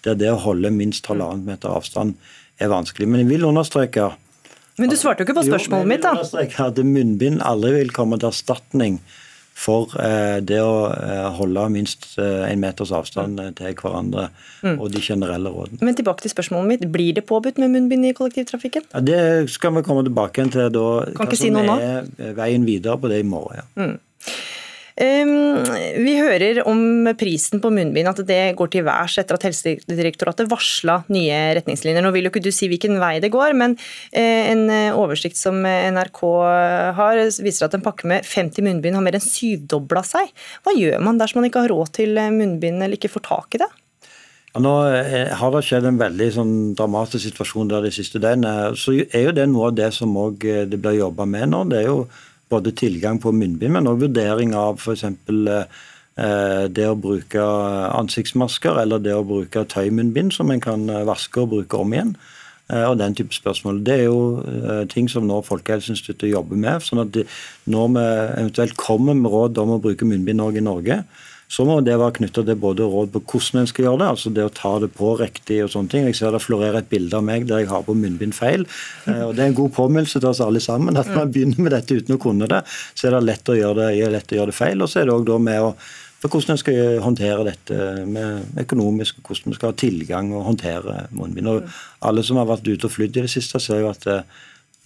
der det å holde minst halvannen meter avstand er vanskelig. Men jeg vil understreke Men du svarte jo ikke på spørsmålet mitt, da. Jeg vil understreke at munnbind aldri vil komme til erstatning for eh, det å eh, holde minst eh, en meters avstand til hverandre mm. og de generelle rådene. Men tilbake til spørsmålet mitt. Blir det påbudt med munnbind i kollektivtrafikken? Ja, Det skal vi komme tilbake til da. Kan ikke si noe nå? er veien videre på det i morgen. ja. Mm. Vi hører om prisen på munnbind, at det går til værs etter at Helsedirektoratet varsla nye retningslinjer. Nå vil jo ikke du si hvilken vei det går, men eh, en eh, oversikt som NRK har, viser at en pakke med 50 munnbind har mer enn syvdobla seg. Hva gjør man dersom man ikke har råd til munnbind eller ikke får tak i det? Nå eh, har det skjedd en veldig sånn, dramatisk situasjon der de siste døgnene. Så er jo det noe av det som det blir jobba med nå. Det er jo både tilgang på munnbind, men også vurdering av f.eks. Eh, det å bruke ansiktsmasker eller det å bruke tøymunnbind som en kan eh, vaske og bruke om igjen. Eh, og den type spørsmål. Det er jo ting som nå Folkehelseinstituttet jobber med. sånn at Når vi eventuelt kommer med råd om å bruke munnbind i Norge, så må det være knytta til både råd på hvordan en skal gjøre det, altså det å ta det på riktig og sånne ting. Jeg ser det florerer et bilde av meg der jeg har på munnbind feil. Eh, og Det er en god påminnelse til oss alle sammen at man begynner med dette uten å kunne det, så er det lett å gjøre det, lett å gjøre det feil. Og så er det òg da med å for hvordan en skal håndtere dette med økonomisk, hvordan vi skal ha tilgang og håndtere munnbind. Og alle som har vært ute og flydd i det siste, ser jo at eh,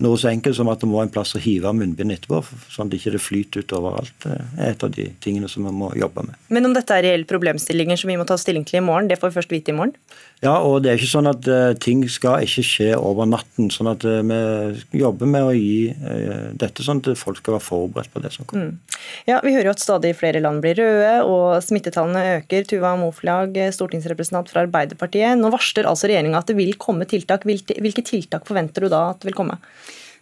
noe så enkelt som at det må en plass å hive munnbind etterpå, sånn at det ikke flyter ut overalt, er et av de tingene som vi må jobbe med. Men om dette er reelle problemstillinger som vi må ta stilling til i morgen, det får vi først vite i morgen? Ja, og det er ikke sånn at uh, ting skal ikke skje over natten. sånn at uh, Vi jobber med å gi uh, dette sånn at folk skal være forberedt på det som kommer. Mm. Ja, Vi hører jo at stadig flere land blir røde, og smittetallene øker. Tuva Moflag, stortingsrepresentant fra Arbeiderpartiet. Nå varsler altså regjeringa at det vil komme tiltak. Hvilke tiltak forventer du da at det vil komme?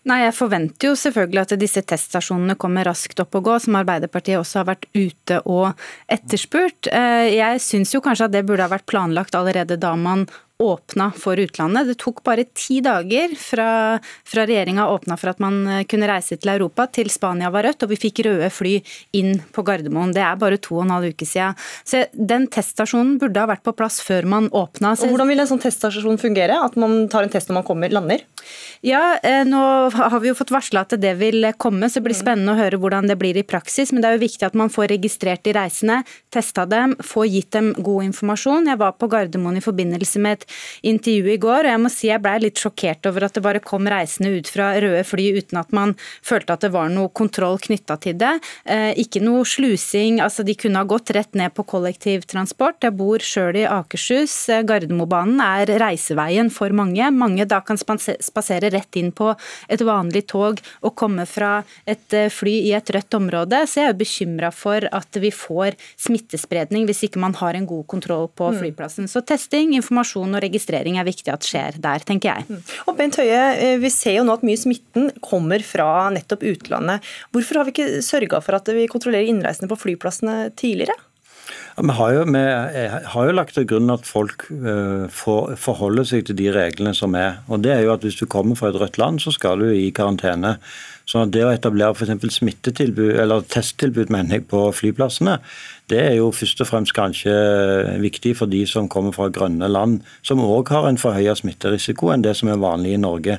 Nei, Jeg forventer jo selvfølgelig at disse teststasjonene kommer raskt opp og gå, som Arbeiderpartiet også har vært ute og etterspurt. Eh, jeg syns jo kanskje at det burde ha vært planlagt allerede da man åpna for utlandet. Det tok bare ti dager fra, fra regjeringa åpna for at man eh, kunne reise til Europa, til Spania var rødt, og vi fikk røde fly inn på Gardermoen. Det er bare to og en halv uke siden. Så den teststasjonen burde ha vært på plass før man åpna. Og hvordan vil en sånn teststasjon fungere? At man tar en test når man kommer, lander? Ja, eh, nå har vi jo fått varsla at det vil komme, så det blir mm. spennende å høre hvordan det blir i praksis. Men det er jo viktig at man får registrert de reisende, testa dem, får gitt dem god informasjon. Jeg var på Gardermoen i forbindelse med et intervju i går, og jeg må si jeg blei litt sjokkert over at det bare kom reisende ut fra røde fly uten at man følte at det var noe kontroll knytta til det. Eh, ikke noe slusing, altså de kunne ha gått rett ned på kollektivtransport. Jeg bor sjøl i Akershus. Eh, Gardermobanen er reiseveien for mange. Mange da kan spasere rett inn på et vanlig tog og komme fra et eh, fly i et rødt område. Så jeg er bekymra for at vi får smittespredning hvis ikke man har en god kontroll på mm. flyplassen. Så testing, informasjon og registrering er viktig at skjer der, tenker jeg. Mm. Og Bent Høie, eh, vi ser jo nå at mye smitten kommer fra nettopp utlandet. Hvorfor har vi ikke sørga for at vi kontrollerer innreisende på flyplassene tidligere? Vi har, jo, vi har jo lagt til grunn at folk uh, for, forholder seg til de reglene som er. Og det er jo at Hvis du kommer fra et rødt land, så skal du i karantene. Så det å etablere for smittetilbud, eller testtilbud mener jeg, på flyplassene, det er jo først og fremst kanskje viktig for de som kommer fra grønne land, som òg har en forhøya smitterisiko enn det som er vanlig i Norge.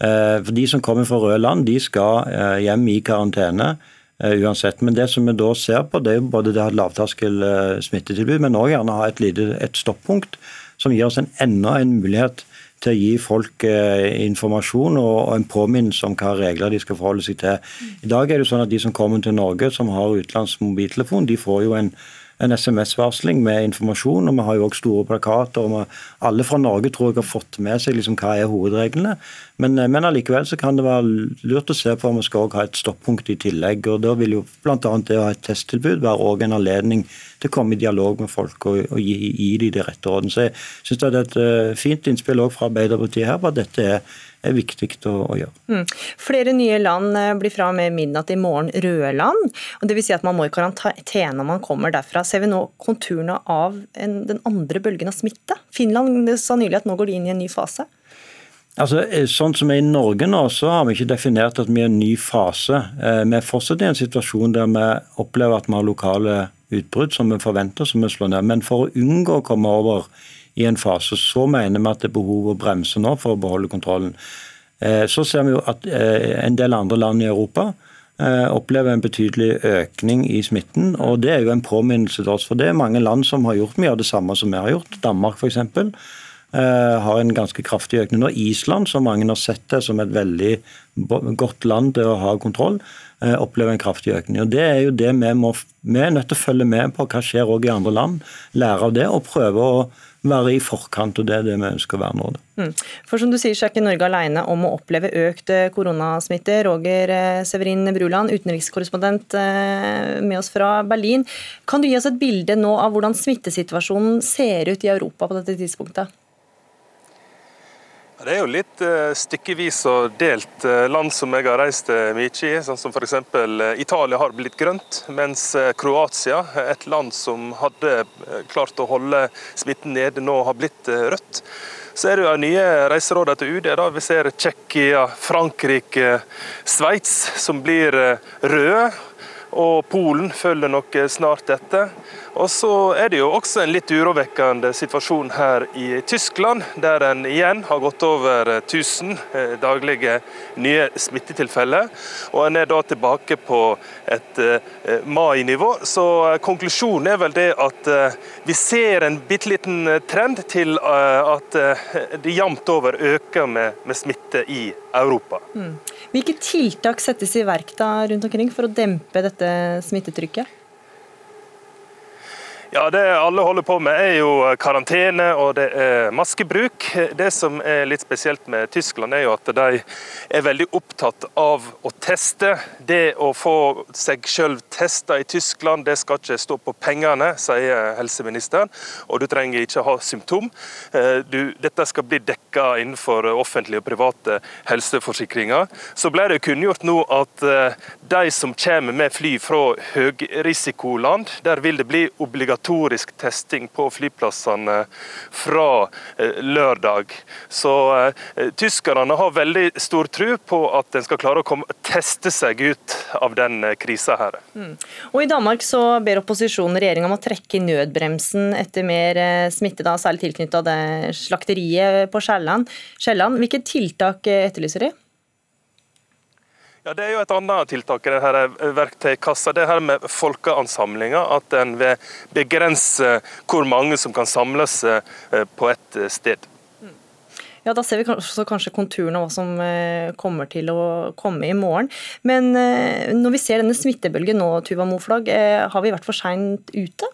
Uh, for De som kommer fra røde land, de skal hjem i karantene Eh, uansett. Men det som vi da ser på, det er jo både det å ha lavterskel eh, smittetilbud, men òg gjerne ha et, lite, et stoppunkt som gir oss en, enda en mulighet til å gi folk eh, informasjon og, en påminnelse om hva regler de skal forholde seg til. I dag er det sånn at De som kommer til Norge som har utenlandsk mobiltelefon, de får jo en en SMS-varsling med informasjon. og Vi har jo også store plakater. og vi, Alle fra Norge tror jeg har fått med seg liksom hva er hovedreglene. Men, eh, men allikevel så kan det være lurt å se på om vi skal ha et stoppunkt i tillegg. og Da vil jo bl.a. det å ha et testtilbud være også en anledning til å komme i dialog med folk og, og gi, gi dem de rette rådene. Så jeg syns det er et uh, fint innspill også fra Arbeiderpartiet her på at dette er er viktig å, å gjøre. Mm. Flere nye land eh, blir fra med midnatt i morgen røde land. Dvs. Si at man må i karantene når man kommer derfra. Ser vi nå konturene av en, den andre bølgen av smitte? Finland sa nylig at nå går de inn i en ny fase. Altså, eh, sånn som er I Norge nå, så har vi ikke definert at vi er i en ny fase. Eh, vi er fortsatt i en situasjon der vi opplever at vi har lokale utbrudd som vi forventer, som vi slår ned. Men for å unngå å komme over i en fase. Så mener vi at det er behov å bremse nå for å beholde kontrollen. Eh, så ser vi jo at eh, en del andre land i Europa eh, opplever en betydelig økning i smitten. og Det er jo en påminnelse til oss. For det er mange land som har gjort mye av det samme som vi har gjort. Danmark f.eks. har en ganske kraftig økning. Og Island, som mange har sett det som et veldig godt land til å ha kontroll, opplever en kraftig økning. Og Det er jo det vi må Vi er nødt til å følge med på hva skjer også i andre land, lære av det og prøve å være i forkant, og det er det vi ønsker å være nå. Mm. For som du sier, så er ikke Norge alene om å oppleve økt eh, koronasmitte. Roger eh, Severin Bruland, utenrikskorrespondent eh, med oss fra Berlin. Kan du gi oss et bilde nå av hvordan smittesituasjonen ser ut i Europa på dette tidspunktet? Det er jo litt uh, stykkevis og delt uh, land som jeg har reist uh, mye i. Sånn som f.eks. Italia har blitt grønt, mens Kroatia, et land som hadde klart å holde smitten nede, nå har blitt rødt. Så er det jo nye reiseråder til UD. da. Vi ser Tsjekkia, Frankrike, Sveits som blir røde. Og Polen følger nok snart etter. Og så er det jo også en litt urovekkende situasjon her i Tyskland, der en igjen har gått over 1000 eh, daglige nye smittetilfeller. Og en er da tilbake på et eh, mai-nivå. Så eh, konklusjonen er vel det at vi ser en bitte liten trend til at det jevnt over øker med, med smitte i Europa. Mm. Hvilke tiltak settes i verk da rundt omkring for å dempe dette smittetrykket? Ja, Det alle holder på med er jo karantene og det er maskebruk. Det som er litt spesielt med Tyskland, er jo at de er veldig opptatt av å teste. Det å få seg selv testa i Tyskland, det skal ikke stå på pengene, sier helseministeren. Og du trenger ikke ha symptom. Eh, du, dette skal bli dekka innenfor offentlige og private helseforsikringer. Så ble det kunngjort nå at eh, de som kommer med fly fra høyrisikoland, der vil det bli obligatorisk obligatorisk testing på flyplassene fra eh, lørdag. Så eh, tyskerne har veldig stor tro på at en skal klare å komme, teste seg ut av den eh, krisa her. Mm. Og I Danmark så ber opposisjonen regjeringa om å trekke nødbremsen etter mer smitte, da, særlig tilknytta slakteriet på Skjelland. Hvilke tiltak etterlyser de? Ja, Det er jo et annet tiltak i denne verktøykassa. Det her med folkeansamlinger. At en vil begrense hvor mange som kan samles eh, på ett sted. Ja, Da ser vi kanskje, kanskje konturene av hva som eh, kommer til å komme i morgen. Men eh, når vi ser denne smittebølgen nå, Tuva Moflag, har vi vært for seint ute?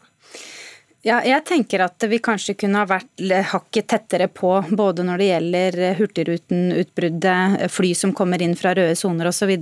Ja, jeg tenker at vi kanskje kunne ha vært hakket tettere på både når det gjelder Hurtigruten-utbruddet, fly som kommer inn fra røde soner osv.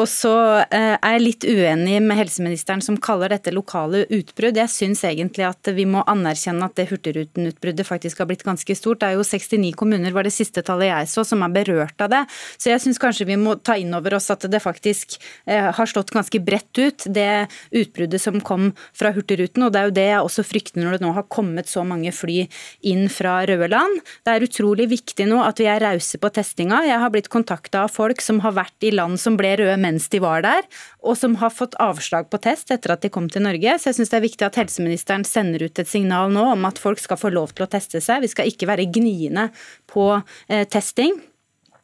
Og så eh, er jeg litt uenig med helseministeren som kaller dette lokale utbrudd. Jeg syns egentlig at vi må anerkjenne at det Hurtigruten-utbruddet faktisk har blitt ganske stort. Det er jo 69 kommuner, var det siste tallet jeg så, som er berørt av det. Så jeg syns kanskje vi må ta inn over oss at det faktisk eh, har slått ganske bredt ut, det utbruddet som kom fra Hurtigruten. Og det er jo det jeg også frykter frykte når det nå har kommet så mange fly inn fra røde land. Det er utrolig viktig nå at vi er rause på testinga. Jeg har blitt kontakta av folk som har vært i land som ble røde mens de var der, og som har fått avslag på test etter at de kom til Norge. Så jeg syns det er viktig at helseministeren sender ut et signal nå om at folk skal få lov til å teste seg. Vi skal ikke være gniende på eh, testing.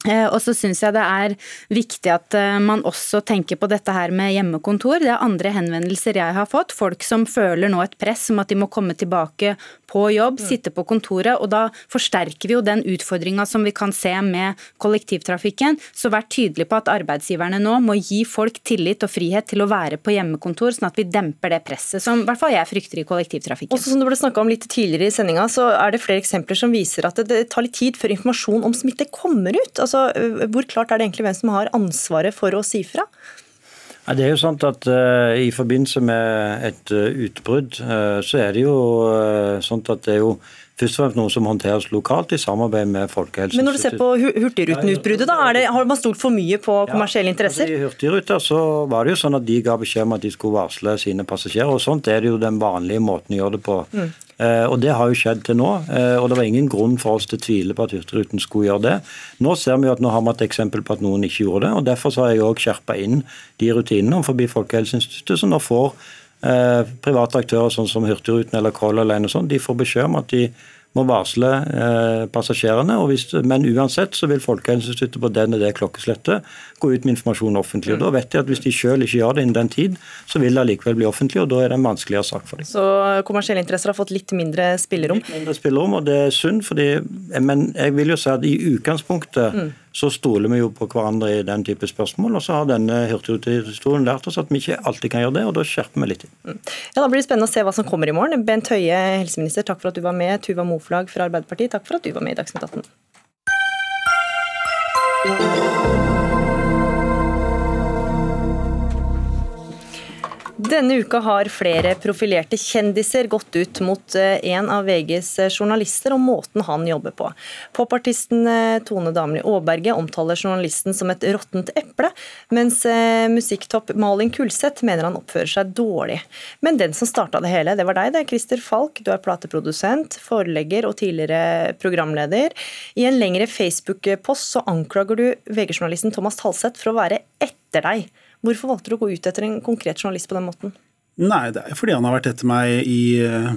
Eh, og så syns jeg det er viktig at eh, man også tenker på dette her med hjemmekontor. Det er andre henvendelser jeg har fått. Folk som føler nå et press om at de må komme tilbake på jobb, mm. sitte på kontoret. Og da forsterker vi jo den utfordringa som vi kan se med kollektivtrafikken. Så vær tydelig på at arbeidsgiverne nå må gi folk tillit og frihet til å være på hjemmekontor, sånn at vi demper det presset som i hvert fall jeg frykter i kollektivtrafikken. Også som det ble snakka om litt tidligere i sendinga, så er det flere eksempler som viser at det tar litt tid før informasjon om smitte kommer ut. Altså altså, hvor klart er det egentlig hvem som har ansvaret for å si fra? Det er jo sånn at uh, I forbindelse med et uh, utbrudd, uh, så er det jo sånn at det er jo først og fremst noe som håndteres lokalt i samarbeid med Folkehelseinstituttet. Men når du ser på Hurtigruten-utbruddet, da, det, har man stolt for mye på kommersielle interesser? Ja, altså I Hurtigruta så var det jo sånn at de ga beskjed om at de skulle varsle sine passasjerer. og Sånt er det jo den vanlige måten å gjøre det på. Mm. Eh, og Det har jo skjedd til nå, eh, og det var ingen grunn for oss til å tvile på at Hurtigruten skulle gjøre det. Nå ser vi jo at nå har vi et eksempel på at noen ikke gjorde det, og derfor så har jeg òg skjerpa inn de rutinene forbi Folkehelseinstituttet. Så nå får private aktører sånn som Hurtigruten eller Color Line og sånn, de får beskjed om at de må varsle eh, passasjerene. Hvis, men uansett så vil Folkehelseinstituttet på den og det klokkeslettet gå ut med informasjon offentlig. og Da vet de at hvis de selv ikke gjør det innen den tid, så vil det allikevel bli offentlig, og da er det en vanskeligere sak for dem. Så kommersielle interesser har fått litt mindre spillerom? Litt mindre spillerom, og det er synd, fordi, men jeg vil jo si at i utgangspunktet mm så stoler vi jo på hverandre i den type spørsmål. Og så har denne hurtigrutehistorien lært oss at vi ikke alltid kan gjøre det, og da skjerper vi litt. Mm. Ja, Da blir det spennende å se hva som kommer i morgen. Bent Høie, helseminister, takk for at du var med. Tuva Moflag fra Arbeiderpartiet, takk for at du var med i Dagsnytt 18. Denne uka har flere profilerte kjendiser gått ut mot eh, en av VGs eh, journalister og måten han jobber på. Popartisten eh, Tone Damli Aaberge omtaler journalisten som et råttent eple, mens musikktopp Malin Kulseth mener han oppfører seg dårlig. Men den som starta det hele, det var deg, det er Christer Falk. Du er plateprodusent, forelegger og tidligere programleder. I en lengre Facebook-post så anklager du VG-journalisten Thomas Talseth for å være etter deg. Hvorfor valgte du å gå ut etter en konkret journalist på den måten? Nei, det er fordi han har vært etter meg i eh,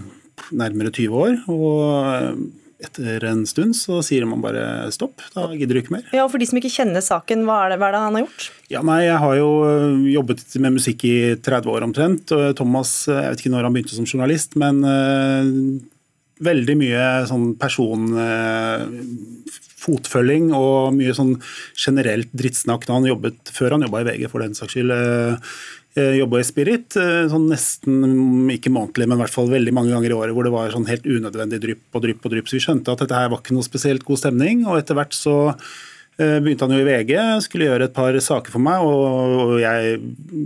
nærmere 20 år. og eh, etter en stund så sier man bare stopp, da gidder du ikke mer. Ja, og For de som ikke kjenner saken, hva er det, hva er det han har gjort? Ja, nei, Jeg har jo eh, jobbet med musikk i 30 år omtrent. og Thomas, jeg vet ikke når han begynte som journalist, men uh, veldig mye sånn person... Uh, fotfølging og mye sånn generelt drittsnakk da han jobbet før han jobba i VG, for den saks skyld. Eh, eh, jobba i Spirit, eh, sånn nesten ikke månedlig, men i hvert fall veldig mange ganger i året hvor det var sånn helt unødvendig drypp og drypp og drypp. Så vi skjønte at dette her var ikke noe spesielt god stemning, og etter hvert så begynte han jo i VG, skulle gjøre et par saker for meg, og jeg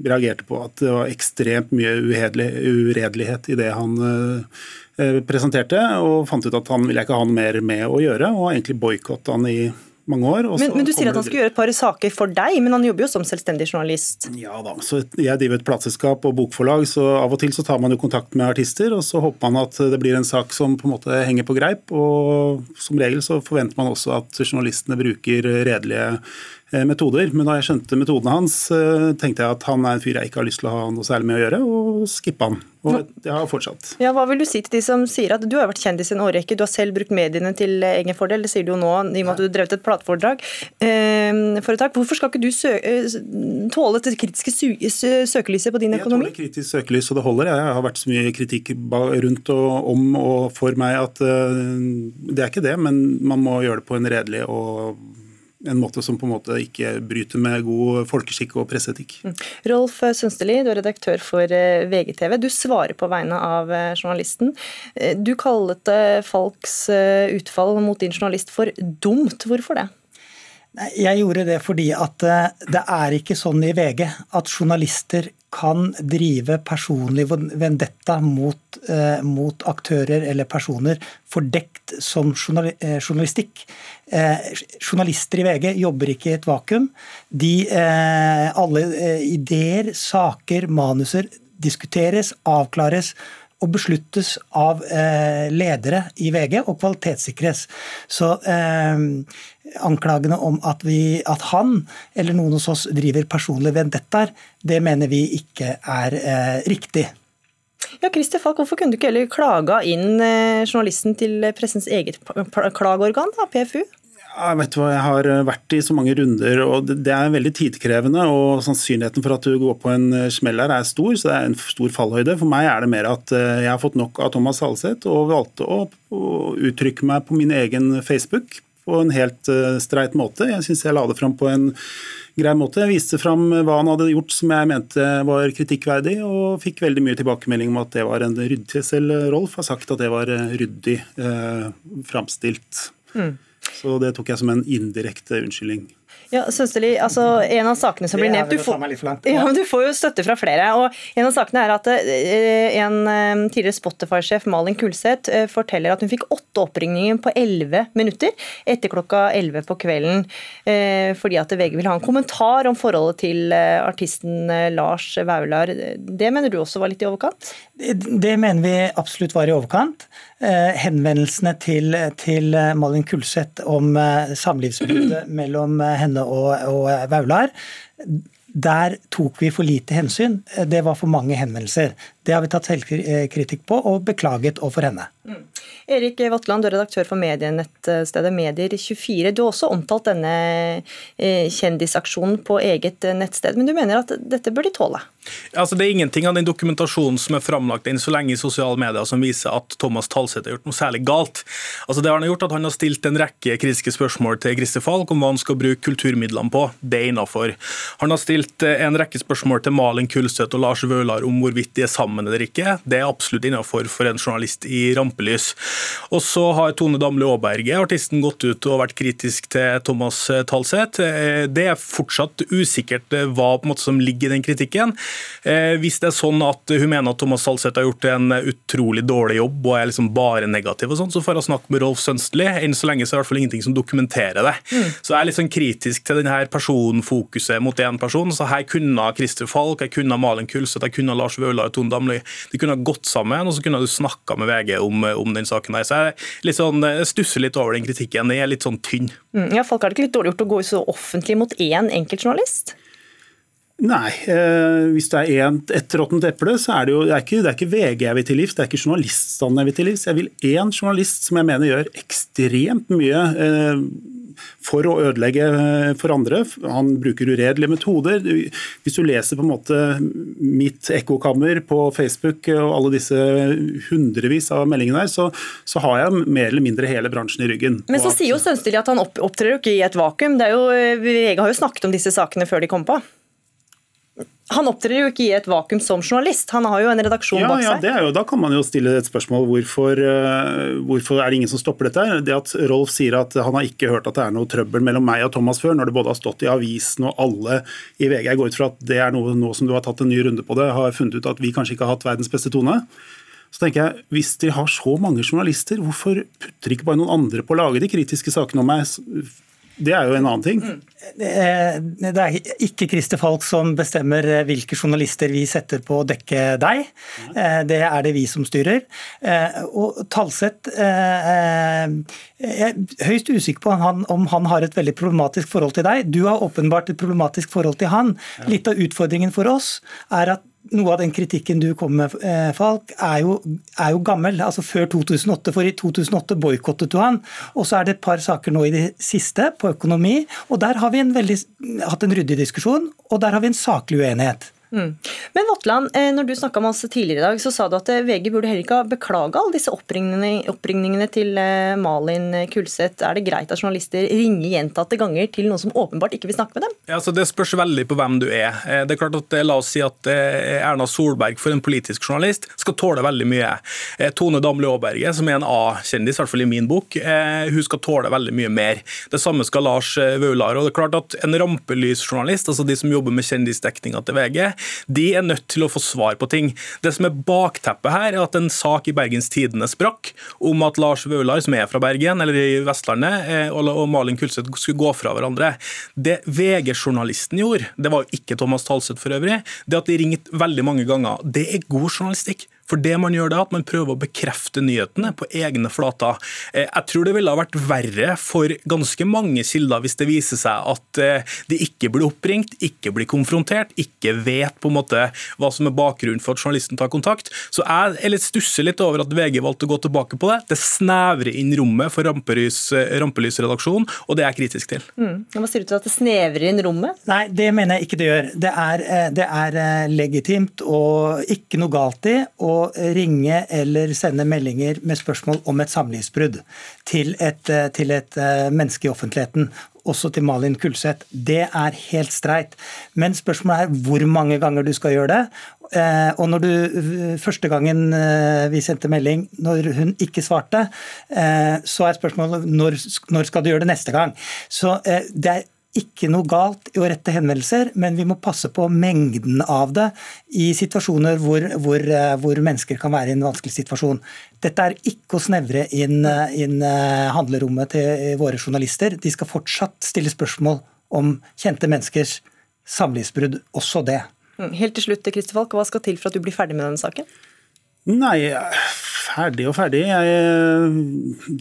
reagerte på at det var ekstremt mye uredelighet i det han presenterte, og fant ut at han ville ikke ha noe mer med å gjøre, og egentlig boikotta han i mange år. Men, men, Du sier at han skulle gjøre et par saker for deg, men han jobber jo som selvstendig journalist? Ja da, så jeg driver et plateselskap og bokforlag, så av og til så tar man jo kontakt med artister, og så håper man at det blir en sak som på en måte henger på greip. og Som regel så forventer man også at journalistene bruker redelige Eh, metoder. Men da jeg skjønte metodene hans, eh, tenkte jeg at han er en fyr jeg ikke har lyst til å ha noe særlig med å gjøre, og skippa han. Og jeg har fortsatt. Ja, Hva vil du si til de som sier at du har vært kjendis i en årrekke, du har selv brukt mediene til egen fordel, det sier du jo nå i og med at du har drevet et plateforedrag. Eh, Hvorfor skal ikke du tåle det kritiske søkelyset på din økonomi? Jeg tåler kritisk søkelys, og det holder. Jeg har vært så mye kritikk rundt og om og for meg at det er ikke det, men man må gjøre det på en redelig og en måte som på en måte ikke bryter med god folkeskikk og presseetikk. Mm. Rolf Sønsteli, du er redaktør for eh, VGTV. Du svarer på vegne av eh, journalisten. Eh, du kallet Falks utfall mot din journalist for dumt. Hvorfor det? Jeg gjorde det fordi at det er ikke sånn i VG at journalister kan drive personlig vendetta mot, eh, mot aktører eller personer fordekt som journalistikk. Eh, journalister i VG jobber ikke i et vakuum. De, eh, alle eh, ideer, saker, manuser diskuteres, avklares og besluttes av ledere i VG og kvalitetssikres. Så anklagene om at, vi, at, han eller noen hos oss driver personlig vendettaer, det mener vi ikke er riktig. Ja, Christer Falk, Hvorfor kunne du ikke heller klaga inn eh, journalisten til pressens eget klageorgan, da, PFU? Jeg vet hva, jeg har vært i så mange runder, og det er veldig tidkrevende. og Sannsynligheten for at du går på en eh, smell her er stor, så det er en stor fallhøyde. For meg er det mer at eh, jeg har fått nok av Thomas Halseth og valgte å, uttrykke meg på min egen Facebook på en helt streit måte. Jeg syns jeg la det fram på en grei måte. Jeg viste fram hva han hadde gjort som jeg mente var kritikkverdig, og fikk veldig mye tilbakemelding om at det var en ryddig Selv Rolf har sagt at det var ryddig eh, framstilt. Mm. Så det tok jeg som en indirekte unnskyldning. Ja, Sønsterli, altså En av sakene som blir nevnt du får, ja, du får jo støtte fra flere. og En av sakene er at eh, en eh, tidligere Spotify-sjef, Malin Kulseth, eh, forteller at hun fikk åtte oppringninger på elleve minutter etter klokka elleve på kvelden fordi at VG vil ha en kommentar om forholdet til artisten Lars Vaular. Det mener du også var litt i overkant? Det mener vi absolutt var i overkant. Henvendelsene til, til Malin Kulseth om samlivsbruddet [clears throat] mellom henne og, og Vaular. Der tok vi for lite hensyn. Det var for mange henvendelser. Det har vi tatt selvkritikk på og beklaget overfor henne. Mm. Erik Vatland, du er redaktør for medienettstedet Medier24. Du har også omtalt denne eh, kjendisaksjonen på eget nettsted, men du mener at dette bør de tåle? Altså, det er ingenting av den dokumentasjonen som er framlagt enn så lenge i sosiale medier som viser at Thomas Talseth har gjort noe særlig galt. Altså, det har han gjort at han har stilt en rekke kritiske spørsmål til Christer Falk om hva han skal bruke kulturmidlene på. Det er innafor. Han har stilt eh, en rekke spørsmål til Malin Kulstøt og Lars Vaular om hvorvidt de er sammen eller ikke. Det er absolutt innafor for en journalist i rampelys. Og så har Tone Damli Aaberge, artisten, gått ut og vært kritisk til Thomas Talseth. Eh, det er fortsatt usikkert eh, hva måte som ligger i den kritikken. Eh, hvis det er sånn at hun mener at Thomas Talseth har gjort en utrolig dårlig jobb og er liksom bare negativ, og sånn, så får jeg snakke med Rolf Sønstli. Enn så lenge så er det i hvert fall ingenting som dokumenterer det. Mm. Så jeg er litt sånn kritisk til denne personfokuset mot én person. Så her kunne Christer Falk, jeg kunne Malin Kulseth, jeg kunne Lars Vaular og Tone Damli. De kunne ha gått sammen, og så kunne du snakka med VG om, om den saken der. Så jeg, litt sånn, jeg stusser litt over den kritikken. Den er litt sånn tynn. Mm, ja, Folk har det ikke litt dårlig gjort å gå så offentlig mot én enkeltjournalist? Nei, eh, hvis det er en, et råttent eple, så er det jo det er, ikke, det er ikke VG jeg vil til livs, det er ikke journaliststanden jeg vil til livs. Jeg vil én journalist som jeg mener gjør ekstremt mye. Eh, for å ødelegge eh, for andre. Han bruker uredelige metoder. Hvis du leser på en måte mitt ekkokammer på Facebook og alle disse hundrevis av meldingene der, så, så, har jeg mer eller mindre hele bransjen i ryggen. Men så sier jo Sønsteli at han opptrer jo ikke i et vakuum. Det er jo, VG har jo snakket om disse sakene før de kom på. Han opptrer jo ikke i et vakuum som journalist, han har jo en redaksjon ja, bak seg. Ja, det er jo, Da kan man jo stille et spørsmål hvorfor, uh, hvorfor er det ingen som stopper dette. Det at Rolf sier at han har ikke hørt at det er noe trøbbel mellom meg og Thomas før, når det både har stått i avisen og alle i VG. Jeg går ut fra at det er noe nå som du har tatt en ny runde på det, har funnet ut at vi kanskje ikke har hatt verdens beste tone. Så tenker jeg, Hvis de har så mange journalister, hvorfor putter ikke bare noen andre på å lage de kritiske sakene om meg? Det er jo en annen ting. Det er ikke Christer Falk som bestemmer eh, hvilke journalister vi setter på å dekke deg. Eh, det er det vi som styrer. Eh, og Talseth Jeg er høyst usikker på om han har et veldig problematisk forhold til deg. Du har åpenbart et problematisk forhold til han. Litt av utfordringen for oss er at noe av den kritikken du kom med, Falk, er jo, er jo, gammel. altså Før 2008. For i 2008 boikottet du han. Og så er det et par saker nå i det siste, på økonomi. Og der har vi en veldig, hatt en ryddig diskusjon, og der har vi en saklig uenighet. Mm. Men Vatland, eh, når du snakka med oss tidligere i dag, så sa du at eh, VG burde heller ikke ha beklaga alle disse oppringningene, oppringningene til eh, Malin Kulseth. Er det greit at journalister ringer gjentatte ganger til noen som åpenbart ikke vil snakke med dem? Ja, altså Det spørs veldig på hvem du er. Det er klart at La oss si at Erna Solberg for en politisk journalist skal tåle veldig mye. Tone Damli Aaberge, som er en A-kjendis, i hvert fall i min bok, hun skal tåle veldig mye mer. Det samme skal Lars Vaular. Og det er klart at En rampelysjournalist, altså de som jobber med kjendisdekninga til VG, de er nødt til å få svar på ting. Det som er bakteppet her, er at en sak i Bergens Tidende sprakk om at Lars Vaular, som er fra Bergen, eller i Vestlandet, eh, og Malin Kulseth skulle gå fra hverandre. Det VG-journalisten gjorde, det var jo ikke Thomas Talseth for øvrig, det at de ringte veldig mange ganger, det er god journalistikk. For det man gjør da, at man prøver å bekrefte nyhetene på egne flater. Eh, jeg tror det ville ha vært verre for ganske mange kilder hvis det viser seg at eh, de ikke blir oppringt, ikke blir konfrontert, ikke vet på en måte hva som er bakgrunnen for at journalisten tar kontakt. Så jeg er litt stusser litt over at VG valgte å gå tilbake på det. Det snevrer inn rommet for rampelys, eh, rampelysredaksjonen, og det er jeg kritisk til. Mm. Hva sier du til at det snevrer inn rommet? Nei, det mener jeg ikke det gjør. Det er, det er legitimt og ikke noe galt i. og ringe eller sende meldinger med spørsmål om et samlivsbrudd til et, eh, til et eh, menneske i offentligheten også til Malin Kulseth. Det er helt streit. Men spørsmålet er hvor mange ganger du skal gjøre det. Eh, og når du første gangen vi sendte melding, når hun ikke svarte, så er spørsmålet når, når skal du gjøre det neste gang. Så det er ikke noe galt i å rette henvendelser, men vi må passe på mengden av det i situasjoner hvor, hvor, eh, hvor mennesker kan være i en vanskelig situasjon. Dette er ikke å snevre inn, eh, inn eh, handlerommet til våre journalister. De skal fortsatt stille spørsmål om kjente menneskers samlivsbrudd, også det. Mm, helt til slutt, Kristi Falk, Hva skal til for at du blir ferdig med denne saken? Nei, ferdig og ferdig. Jeg,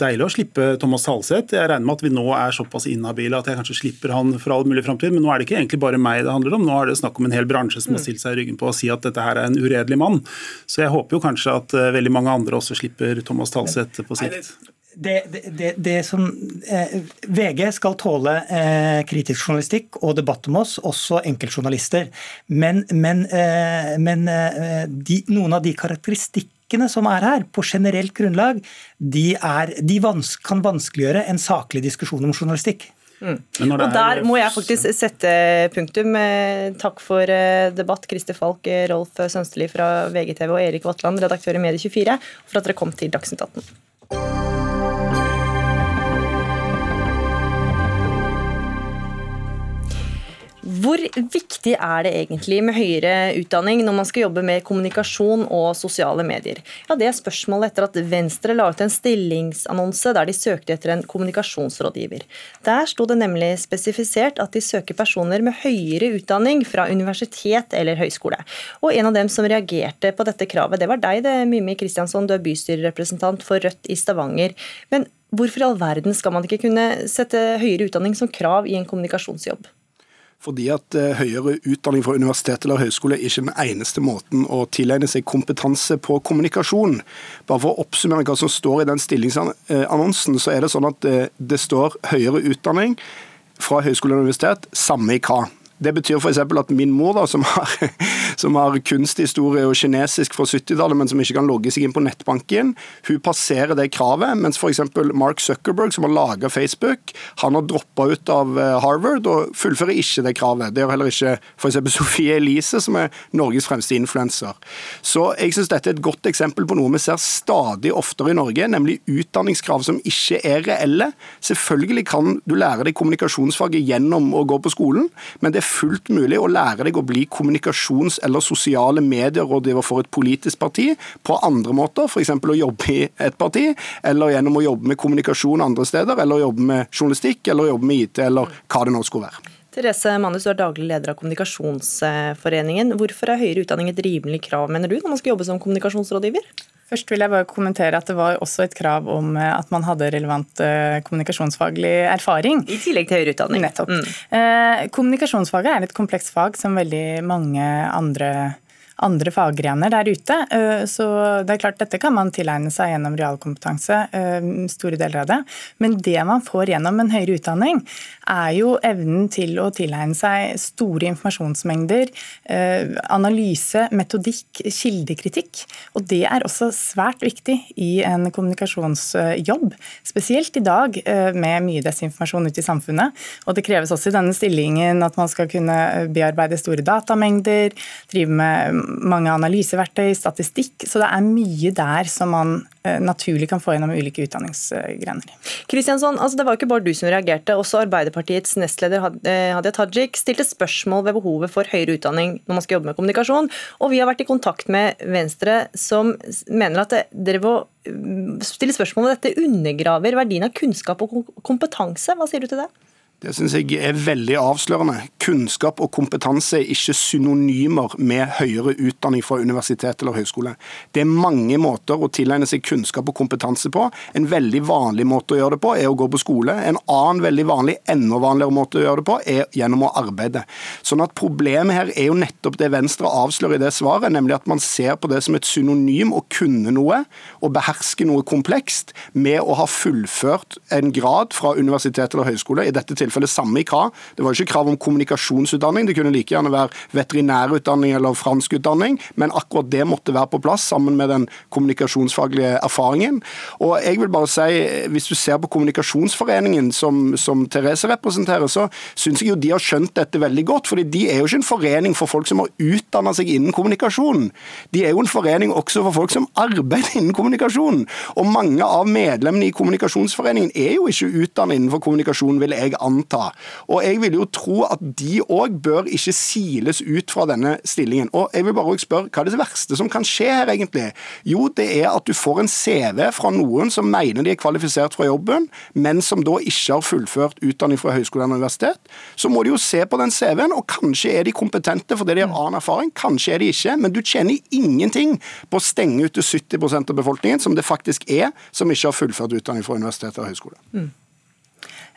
deilig å slippe Thomas Halseth. Jeg regner med at vi nå er såpass inhabile at jeg kanskje slipper han for all mulig framtid. Men nå er det ikke egentlig bare meg det handler om. Nå er det snakk om en hel bransje som har mm. stilt seg i ryggen på å si at dette her er en uredelig mann. Så jeg håper jo kanskje at eh, veldig mange andre også slipper Thomas Halseth på sikt. Det, det, det, som eh, VG skal tåle eh, kritisk journalistikk og debatt om oss, også enkeltjournalister. Men, men, eh, men eh, de, noen av de karakteristikkene som er her, på generelt grunnlag, de, er, de vans kan vanskeliggjøre en saklig diskusjon om journalistikk. Mm. Og Der må jeg faktisk sette punktum. Eh, takk for eh, debatt, Christer Falk, Rolf Sønsteli fra VGTV og Erik Vatland, redaktør i Medie24, for at dere kom til Dagsnytt 18. Hvor viktig er det egentlig med høyere utdanning når man skal jobbe med kommunikasjon og sosiale medier? Ja, Det er spørsmålet etter at Venstre la ut en stillingsannonse der de søkte etter en kommunikasjonsrådgiver. Der sto det nemlig spesifisert at de søker personer med høyere utdanning fra universitet eller høyskole. Og en av dem som reagerte på dette kravet, det var deg, det, Mimmi Kristiansson, du er bystyrerepresentant for Rødt i Stavanger. Men hvorfor i all verden skal man ikke kunne sette høyere utdanning som krav i en kommunikasjonsjobb? Fordi at eh, høyere utdanning fra universitet eller høyskole er ikke den eneste måten å tilegne seg kompetanse på kommunikasjon. Bare for å oppsummere hva som står i den stillingsannonsen, så er det sånn at eh, det står høyere utdanning fra høyskole og universitet, samme i hva. Det betyr f.eks. at min mor, da, som har, [laughs] som har kunsthistorie og kinesisk fra 70-tallet, men som ikke kan logge seg inn på nettbanken, hun passerer det kravet. Mens f.eks. Mark Zuckerberg, som har laga Facebook, han har droppa ut av eh, Harvard og fullfører ikke det kravet. Det gjør heller ikke f.eks. [laughs] Sofie Elise, som er Norges fremste influenser. Så jeg syns dette er et godt eksempel på noe vi ser stadig oftere i Norge, nemlig utdanningskrav som ikke er reelle. Selvfølgelig kan du lære deg kommunikasjonsfaget gjennom å gå på skolen, men det er fullt mulig å lære deg å bli kommunikasjons- eller sosiale medierådgiver for et politisk parti på andre måter, f.eks. å jobbe i et parti, eller gjennom å jobbe med kommunikasjon andre steder, eller jobbe med journalistikk, eller jobbe med IT, eller hva det nå skulle være. Therese Manus, du er daglig leder av Kommunikasjonsforeningen. Hvorfor er høyere utdanning et rimelig krav, mener du, når man skal jobbe som kommunikasjonsrådgiver? Først vil jeg bare kommentere at Det var også et krav om eh, at man hadde relevant eh, kommunikasjonsfaglig erfaring. I tillegg til høyere utdanning. Nettopp. Mm. Eh, kommunikasjonsfaget er et komplekst fag som veldig mange andre andre faggrener der ute. Så det er klart dette kan man tilegne seg gjennom realkompetanse, store deler av det. Men det man får gjennom en høyere utdanning, er jo evnen til å tilegne seg store informasjonsmengder, eh, analyse, metodikk, kildekritikk. Og det er også svært viktig i en kommunikasjonsjobb, spesielt i dag med mye desinformasjon ute i samfunnet. Og det kreves også i denne stillingen at man skal kunne bearbeide store datamengder, drive med mange analyseverktøy, statistikk. Så det er mye der som man eh, naturlig kan få gjennom ulike utdanningsgrener. Kristiansson, altså det var ikke bare du som reagerte. Også Arbeiderpartiets nestleder eh, Hadia Tajik stilte spørsmål ved behovet for høyere utdanning når man skal jobbe med kommunikasjon. Og vi har vært i kontakt med Venstre, som mener at dere må mm, stille spørsmål ved dette undergraver verdien av kunnskap og kompetanse. Hva sier du til det? Det syns jeg er veldig avslørende. Kunnskap og kompetanse er ikke synonymer med høyere utdanning fra universitet eller høyskole. Det er mange måter å tilegne seg kunnskap og kompetanse på. En veldig vanlig måte å gjøre det på er å gå på skole. En annen veldig vanlig, enda vanligere måte å gjøre det på er gjennom å arbeide. Sånn at Problemet her er jo nettopp det Venstre avslører i det svaret, nemlig at man ser på det som et synonym å kunne noe og beherske noe komplekst med å ha fullført en grad fra universitet eller høyskole. i dette tilfellet tilfelle samme i krav. Det var ikke krav om kommunikasjonsutdanning, det kunne like gjerne være veterinærutdanning eller franskutdanning, men akkurat det måtte være på plass sammen med den kommunikasjonsfaglige erfaringen. Og jeg vil bare si, Hvis du ser på Kommunikasjonsforeningen, som, som Therese representerer, så syns jeg jo de har skjønt dette veldig godt. fordi de er jo ikke en forening for folk som har utdanna seg innen kommunikasjon. De er jo en forening også for folk som arbeider [laughs] innen kommunikasjon. Og mange av medlemmene i Kommunikasjonsforeningen er jo ikke utdannet innenfor kommunikasjon, vil jeg anta anta. Og jeg vil jo tro at de òg bør ikke siles ut fra denne stillingen. Og jeg vil bare spørre, Hva er det verste som kan skje her, egentlig? Jo, det er at du får en CV fra noen som mener de er kvalifisert fra jobben, men som da ikke har fullført utdanning fra høyskole eller universitet. Så må de jo se på den CV-en, og kanskje er de kompetente fordi de har annen erfaring, kanskje er de ikke. Men du tjener ingenting på å stenge ute 70% av befolkningen, som det faktisk er, som ikke har fullført utdanning fra universitet eller høyskole. Mm.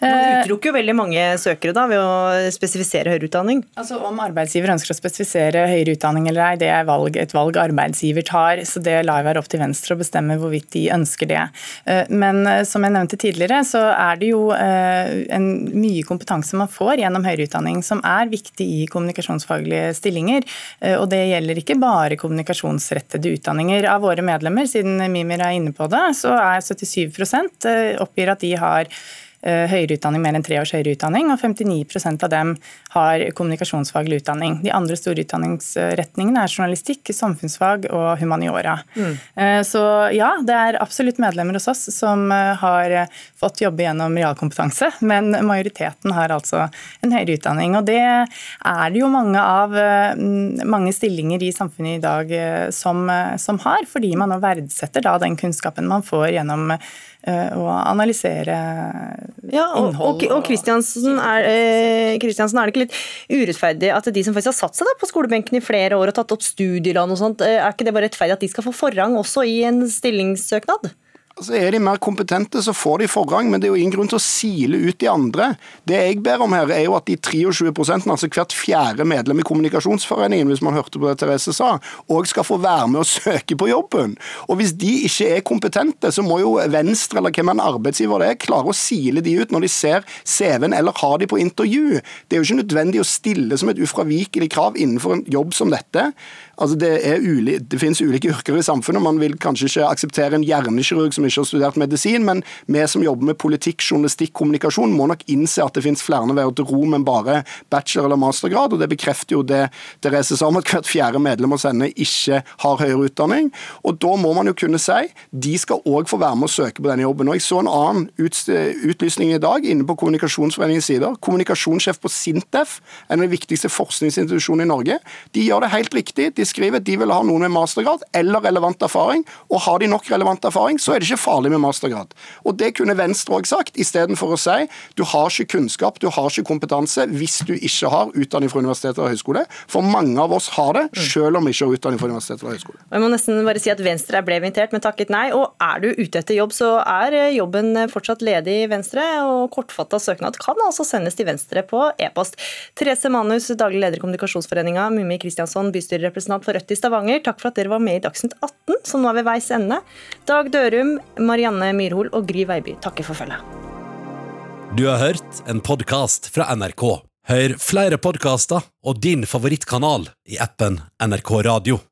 Man eh, utelukker jo veldig mange søkere da, ved å spesifisere høyere utdanning. Altså Om arbeidsgiver ønsker å spesifisere høyere utdanning eller ei, det er valg, et valg arbeidsgiver tar. så Det lar jeg være opp til Venstre å bestemme hvorvidt de ønsker det. Eh, men eh, som jeg nevnte tidligere, så er det jo en mye kompetanse man får gjennom høyere utdanning som er viktig i kommunikasjonsfaglige stillinger. Og det gjelder ikke bare kommunikasjonsrettede utdanninger. Av våre medlemmer, siden Mimir er inne på det, så er 77% oppgir at de har høyere utdanning, mer enn tre års høyere utdanning, og 59% av dem har kommunikasjonsfaglig utdanning. De andre store utdanningsretningene er journalistikk, samfunnsfag og humaniora. Mm. Eh, så ja, det er absolutt medlemmer hos oss som eh, har fått jobbe gjennom realkompetanse, men majoriteten har altså en høyere utdanning. Og det er det jo mange av mange stillinger i samfunnet i dag som, som har, fordi man nå verdsetter da den kunnskapen man får gjennom å analysere ja, og, innhold. Og, og Kristiansen, er, eh, Kristiansen, er det ikke litt urettferdig at de som faktisk har satt seg på skolebenken i flere år og tatt opp studielån og sånt, eh, er ikke det bare rettferdig at de skal få forrang også i en stillingssøknad? Altså Er de mer kompetente, så får de forrang, men det er jo ingen grunn til å sile ut de andre. Det jeg ber om her, er jo at de 23% altså hvert fjerde medlem i Kommunikasjonsforeningen, hvis man hørte på det Therese sa, òg skal få være med å søke på jobben. Og hvis de ikke er kompetente, så må jo Venstre eller hvem en arbeidsgiver det er, klare å sile de ut når de ser CV-en eller har de på intervju. Det er jo ikke nødvendig å stille som et ufravikelig krav innenfor en jobb som dette Altså det, uli, det finnes ulike yrker i samfunnet. Man vil kanskje ikke akseptere en hjernekirurg som ikke har studert medisin, men vi som jobber med politikk, journalistikk, kommunikasjon, må nok innse at det finnes flere veier til rom enn bare bachelor- eller mastergrad. og Det bekrefter jo det Therese sa om at hvert fjerde medlem hos henne ikke har høyere utdanning. og Da må man jo kunne si de skal òg få være med å søke på denne jobben. og Jeg så en annen utlysning i dag inne på Kommunikasjonsforeningens sider. Kommunikasjonssjef på Sintef, en av de viktigste forskningsinstitusjonene i Norge, de gjør det helt riktig. De skriver at de vil ha noen med mastergrad eller relevant erfaring. Og har de nok relevant erfaring, så er det ikke farlig med mastergrad. Og Det kunne Venstre òg sagt, istedenfor å si du har ikke kunnskap, du har ikke kompetanse hvis du ikke har utdanning fra universitet og høyskole. For mange av oss har det, selv om vi ikke har utdanning fra universitet eller høyskole. Jeg må nesten bare si at Venstre ble invitert, men takket nei. Og er du ute etter jobb, så er jobben fortsatt ledig i Venstre. Og kortfatta søknad kan altså sendes til Venstre på e-post. Therese Manus, daglig leder i Kommunikasjonsforeninga. Mummi Kristiansson, bystyrerepresentant for Rødt i Stavanger. Takk for at dere var med i Dagsnytt 18, som nå er ved veis ende. Dag Dørum, Marianne Myrhol og Gry Veiby takker for følget. Du har hørt en podkast fra NRK. Hør flere podkaster og din favorittkanal i appen NRK Radio.